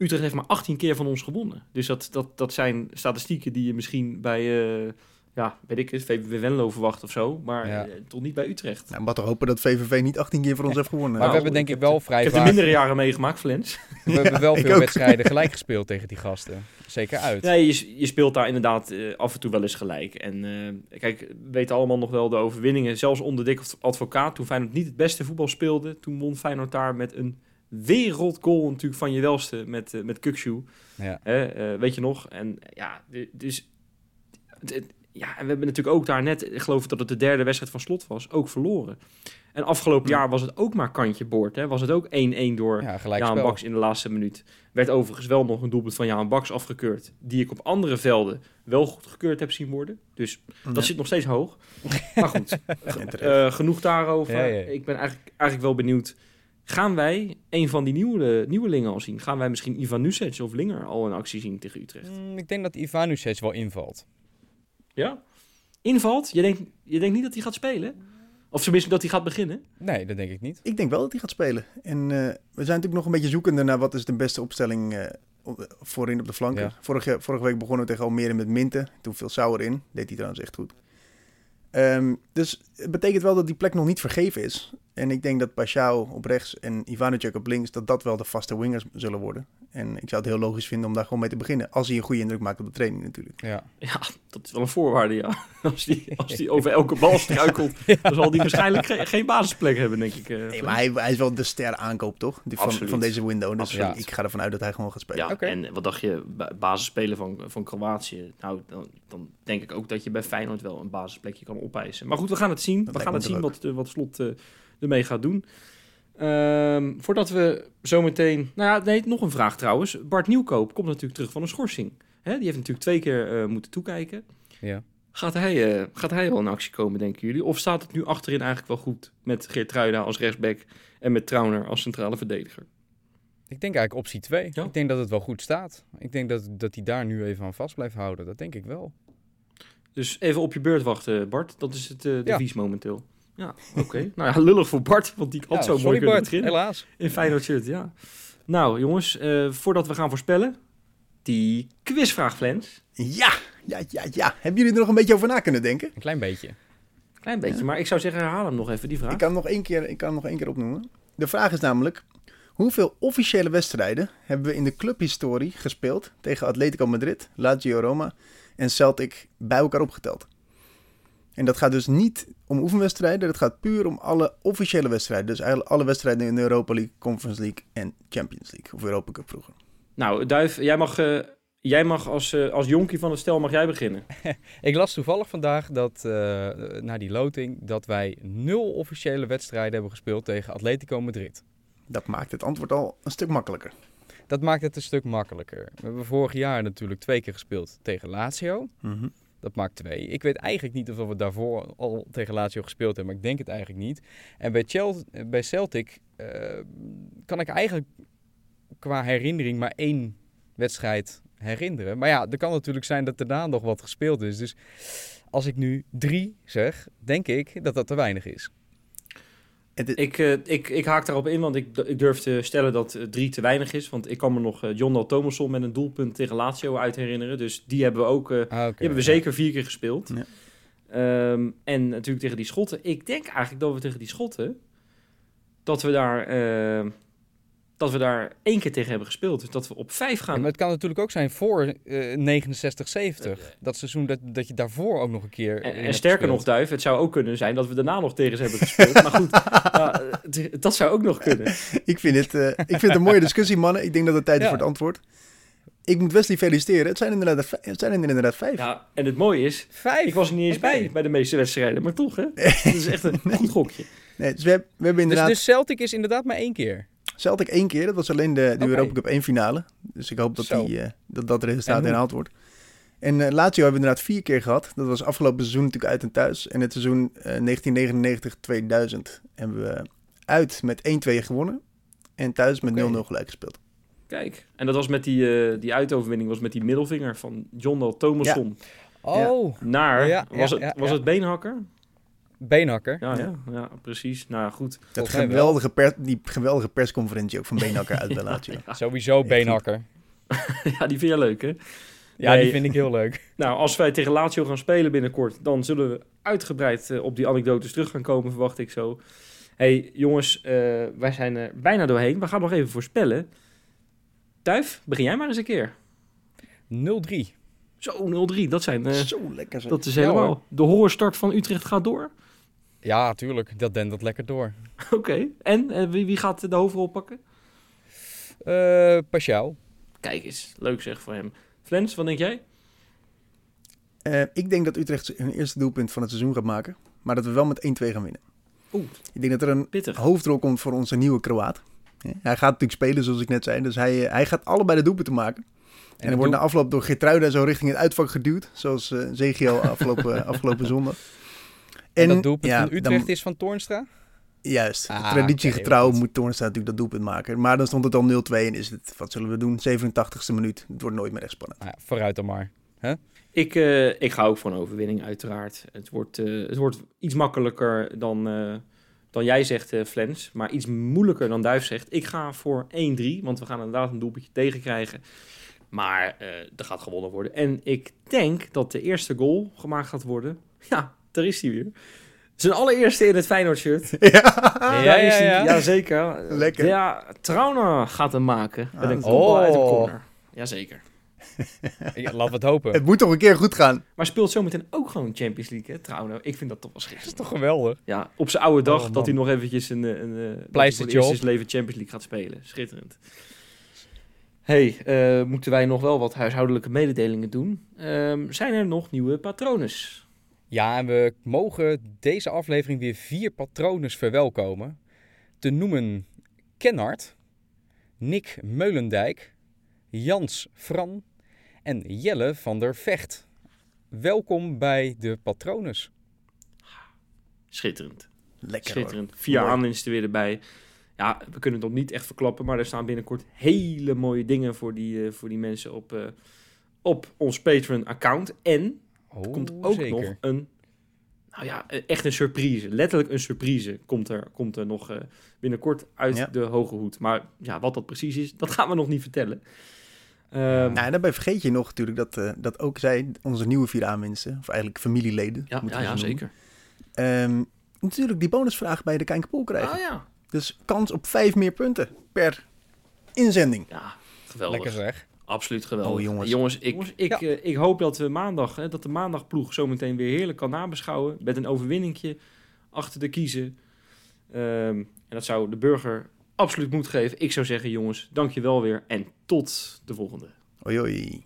Utrecht heeft maar 18 keer van ons gewonnen. Dus dat, dat, dat zijn statistieken die je misschien bij, eh, ja, weet ik het, VVV Venlo verwacht of zo. Maar Ja. eh, toch niet bij Utrecht. Nou, maar toch hopen dat VVV niet 18 keer voor ons heeft gewonnen. Maar Nou, we hebben denk ik wel vrij Ik heb de vaak... mindere jaren meegemaakt, Flens. We hebben wel veel ook. wedstrijden gelijk gespeeld tegen die gasten. Zeker uit. Nee, je, je speelt daar inderdaad eh, af en toe wel eens gelijk. En eh, kijk, we weten allemaal nog wel de overwinningen. Zelfs onder Dick Advocaat, toen Feyenoord niet het beste voetbal speelde. Toen won Feyenoord daar met een wereldgoal natuurlijk van je welste met, eh met Kukshoe. Ja. Hè, eh, weet je nog? En ja, dus... ja, en we hebben natuurlijk ook daar net, ik geloof dat het de derde wedstrijd van slot was, ook verloren. En afgelopen Ja. jaar was het ook maar kantje boord. Hè? Was het ook 1-1 door Ja, Jaan. Baks in de laatste minuut. Werd overigens wel nog een doelpunt van Jaan Baks afgekeurd. Die ik op andere velden wel goedgekeurd heb zien worden. Dus dat Ja. zit nog steeds hoog. Maar goed, eh, genoeg daarover. Ja, ja. Ik ben eigenlijk, eigenlijk wel benieuwd. Gaan wij een van die nieuwe, nieuwelingen al zien? Gaan wij misschien Ivan of Linger al in actie zien tegen Utrecht? Mm, ik denk dat Ivanusic wel invalt. Ja? Invalt? Je denkt, je denkt niet dat hij gaat spelen? Of tenminste dat hij gaat beginnen? Nee, dat denk ik niet. Ik denk wel dat hij gaat spelen. En eh, we zijn natuurlijk nog een beetje zoekende naar wat is de beste opstelling eh, op- voorin op de flanken. Ja. Vorige, vorige week begonnen we tegen Almere met Minten. Toen viel Sauer in. Deed hij trouwens echt goed. Ehm, dus het betekent wel dat die plek nog niet vergeven is. En ik denk dat Pashao op rechts en Ivanovic op links... dat dat wel de vaste wingers zullen worden. En ik zou het heel logisch vinden om daar gewoon mee te beginnen. Als hij een goede indruk maakt op de training natuurlijk. Ja. Ja, dat is wel een voorwaarde, ja. Als die, als die over elke bal struikelt, dan zal die waarschijnlijk ge- geen basisplek hebben, denk ik. eh, Nee, maar hij, hij is wel de ster aankoop, toch? Die van, van deze window. Dus Absoluut. ik ga ervan uit dat hij gewoon gaat spelen. Ja, en wat dacht je, ba- basisspeler van, van Kroatië? Nou, dan, dan denk ik ook dat je bij Feyenoord wel een basisplekje kan opeisen. Maar goed, we gaan het zien. Dat we gaan het zien wat, eh, wat Slot eh, ermee gaat doen. Ehm, voordat we zometeen... Nou ja, nee, nog een vraag trouwens. Bart Nieuwkoop komt natuurlijk terug van een schorsing. Hè, die heeft natuurlijk twee keer eh, moeten toekijken. ja. Gaat hij, eh, gaat hij wel in actie komen, denken jullie? Of staat het nu achterin eigenlijk wel goed met Geertruida als rechtsback en met Trauner als centrale verdediger? Ik denk eigenlijk optie 2. Ja? Ik denk dat het wel goed staat. Ik denk dat, dat hij daar nu even aan vast blijft houden. Dat denk ik wel. Dus even op je beurt wachten, Bart. Dat is het eh Ja. devies momenteel. Ja, oké. nou ja, lullig voor Bart, want die had Ja, zo mooi kunnen Bart, beginnen. helaas. In Feyenoord shirt, ja. Nou, jongens, eh, voordat we gaan voorspellen, die quizvraag, Flens. Ja, ja, ja, ja. Hebben jullie er nog een beetje over na kunnen denken? Een klein beetje. Klein beetje, maar ik zou zeggen, herhaal hem nog even, die vraag. Ik kan hem nog één keer, ik kan hem nog één keer opnoemen. De vraag is namelijk: hoeveel officiële wedstrijden hebben we in de clubhistorie gespeeld tegen Atletico Madrid, Lazio Roma en Celtic bij elkaar opgeteld? En dat gaat dus niet om oefenwedstrijden, dat gaat puur om alle officiële wedstrijden. Dus eigenlijk alle wedstrijden in de Europa League, Conference League en Champions League. Of Europa Cup vroeger. Nou, Duif, jij mag, eh, jij mag als, eh, als jonkie van het stel mag jij beginnen. Ik las toevallig vandaag dat, eh, na die loting, dat wij nul officiële wedstrijden hebben gespeeld tegen Atletico Madrid. Dat maakt het antwoord al een stuk makkelijker. Dat maakt het een stuk makkelijker. We hebben vorig jaar natuurlijk twee keer gespeeld tegen Lazio. Mhm. Dat maakt twee. Ik weet eigenlijk niet of we daarvoor al tegen Lazio gespeeld hebben, maar ik denk het eigenlijk niet. En bij, Chel bij Celtic eh, kan ik eigenlijk qua herinnering maar één wedstrijd herinneren. Maar ja, er kan natuurlijk zijn dat daarna nog wat gespeeld is. Dus als ik nu drie zeg, denk ik dat dat te weinig is. Ik, eh, ik, ik haak daarop in, want ik, ik durf te stellen dat eh, drie te weinig is. Want ik kan me nog eh, John Dal Thomasson met een doelpunt tegen Lazio uit herinneren. Dus die hebben we ook Ah, die hebben we zeker vier keer gespeeld. Ja. Ehm, en natuurlijk tegen die Schotten. Ik denk eigenlijk dat we tegen die Schotten... dat we daar, dat we daar één keer tegen hebben gespeeld. Dus dat we op vijf Ja, gaan. maar het kan natuurlijk ook zijn voor eh 69, 70. dat seizoen dat, dat je daarvoor ook nog een keer. En, sterker nog. Duif, het zou ook kunnen zijn dat we daarna nog tegen ze hebben gespeeld. maar goed, ja, het- dat zou ook nog kunnen. Ik vind, het, eh, ik vind het een mooie discussie, mannen. Ik denk dat het tijd is Ja. voor het antwoord. Ik moet Wesley feliciteren. Het zijn inderdaad, het zijn er inderdaad vijf. Ja, en het mooie is, Vijf. ik was er niet eens bij bij de meeste wedstrijden. Maar toch, hè? Dat is echt een goed gokje. Nee, dus we, hebben- we hebben Dus, inderdaad dus Celtic is inderdaad maar één keer. Celtic één keer. Dat was alleen de, de Oké. Europa Cup 1 finale. Dus ik hoop dat Zo. die, eh, dat, dat resultaat herhaald wordt. En eh Lazio hebben we inderdaad vier keer gehad. Dat was afgelopen seizoen natuurlijk uit en thuis. En het seizoen eh, 1999-2000 hebben we uit met 1-2 gewonnen. En thuis met 0-0 Oké. gelijk gespeeld. Kijk, en dat was met die, eh, die uitoverwinning, was met die middelvinger van John Thomasson. Oh, Naar, Ja, was, ja, het, ja, was ja. het Beenhakker? Beenhakker. Ja, ja, ja, precies. Nou ja, goed. Dat geweldige die geweldige persconferentie ook van Beenhakker uit bij Lazio. Sowieso beenhakker. ja, die vind je leuk, hè? Ja, Nee. die vind ik heel leuk. Nou, als wij tegen Lazio gaan spelen binnenkort, dan zullen we uitgebreid eh, op die anekdotes terug gaan komen, verwacht ik zo. hey, jongens, eh, wij zijn er bijna doorheen. We gaan nog even voorspellen. Duif, begin jij maar eens een keer. 0-3. Zo, 0-3, dat, zijn, eh, Zo lekker dat is Ja, helemaal... de horrorstart van Utrecht gaat door. Ja, tuurlijk. Dat dendert lekker door. Oké, en eh, wie, wie gaat de hoofdrol pakken? Eh Pashao. Kijk eens, leuk zeg voor hem. Flens, wat denk jij? Eh, ik denk dat Utrecht hun eerste doelpunt van het seizoen gaat maken. Maar dat we wel met 1-2 gaan winnen. Oeh, Ik denk dat er een pittig. hoofdrol komt voor onze nieuwe Kroaat. Ja, Hij gaat natuurlijk spelen, zoals ik net zei. Dus hij, hij gaat allebei de doelpunten maken. En, hij wordt na afloop door Geertruida zo richting het uitvak geduwd. Zoals eh Zegio afgelopen, afgelopen zondag. En, dat doelpunt ja, van dan- Utrecht is van Toornstra? Juist. Ah, Traditiegetrouw moet Toornstra natuurlijk dat doelpunt maken. Maar dan stond het al 0-2 en is het, wat zullen we doen, 87ste minuut. Het wordt nooit meer echt spannend. Nou ja, vooruit dan maar. Ik, eh, ik ga ook voor een overwinning, uiteraard. Het wordt, eh, het wordt iets makkelijker dan, eh, dan jij zegt, eh, Flens. Maar iets moeilijker dan Duif zegt. Ik ga voor 1-3, want we gaan inderdaad een doelpuntje tegenkrijgen. Maar eh er gaat gewonnen worden. En ik denk dat de eerste goal gemaakt gaat worden. Ja, daar is hij weer. Zijn allereerste in het Feyenoord-shirt. ja. Ja, ja, ja. Jazeker. Lekker. Ja, Trauner gaat hem maken. Met Ah, een kopbal uit een oh. corner. Jazeker. Ja, laten we het hopen. Het moet toch een keer goed gaan. Maar speelt zometeen ook gewoon Champions League, hè, Trauner. Ik vind dat toch wel Dat is schitterend. toch geweldig? Ja, op zijn oude dag Oh, dat hij nog eventjes een, een, een dat hij Pleistertje op. zijn leven Champions League gaat spelen. Schitterend. hey, eh, moeten wij nog wel wat huishoudelijke mededelingen doen? Ehm, zijn er nog nieuwe patrones? Ja, en we mogen deze aflevering weer vier patronen verwelkomen. Te noemen Kennard, Nick Meulendijk, Jans Fran en Jelle van der Vecht. Welkom bij de patrones. Schitterend. Lekker hoor. Schitterend. Vier Mooi. aanwinsten weer erbij. Ja, we kunnen het nog niet echt verklappen, maar er staan binnenkort hele mooie dingen voor die, eh, voor die mensen op, eh, op ons Patreon-account. En Oh, komt ook zeker. nog een nou ja, echt een surprise. Letterlijk een surprise komt er, komt er nog eh, binnenkort uit Ja. de hoge hoed. Maar ja, wat dat precies is, dat gaan we nog niet vertellen. Ehm, Nou, en daarbij vergeet je nog natuurlijk dat, eh, dat ook zij, onze nieuwe vier aanwinsten, of eigenlijk familieleden, ja, moeten ja, ja zeker. ehm, natuurlijk die bonusvraag bij de Kijkpool krijgen. Ah ja, Dus kans op vijf meer punten per inzending. ja geweldig. Lekker zeg. Absoluut geweldig. Oh, jongens. jongens ik, ik, Ja. eh, ik hoop dat we maandag, hè, dat de maandagploeg zometeen weer heerlijk kan nabeschouwen. Met een overwinningje achter de kiezen. Ehm, en dat zou de burger absoluut moed geven. Ik zou zeggen, jongens, dank je wel weer. En tot de volgende. Oei.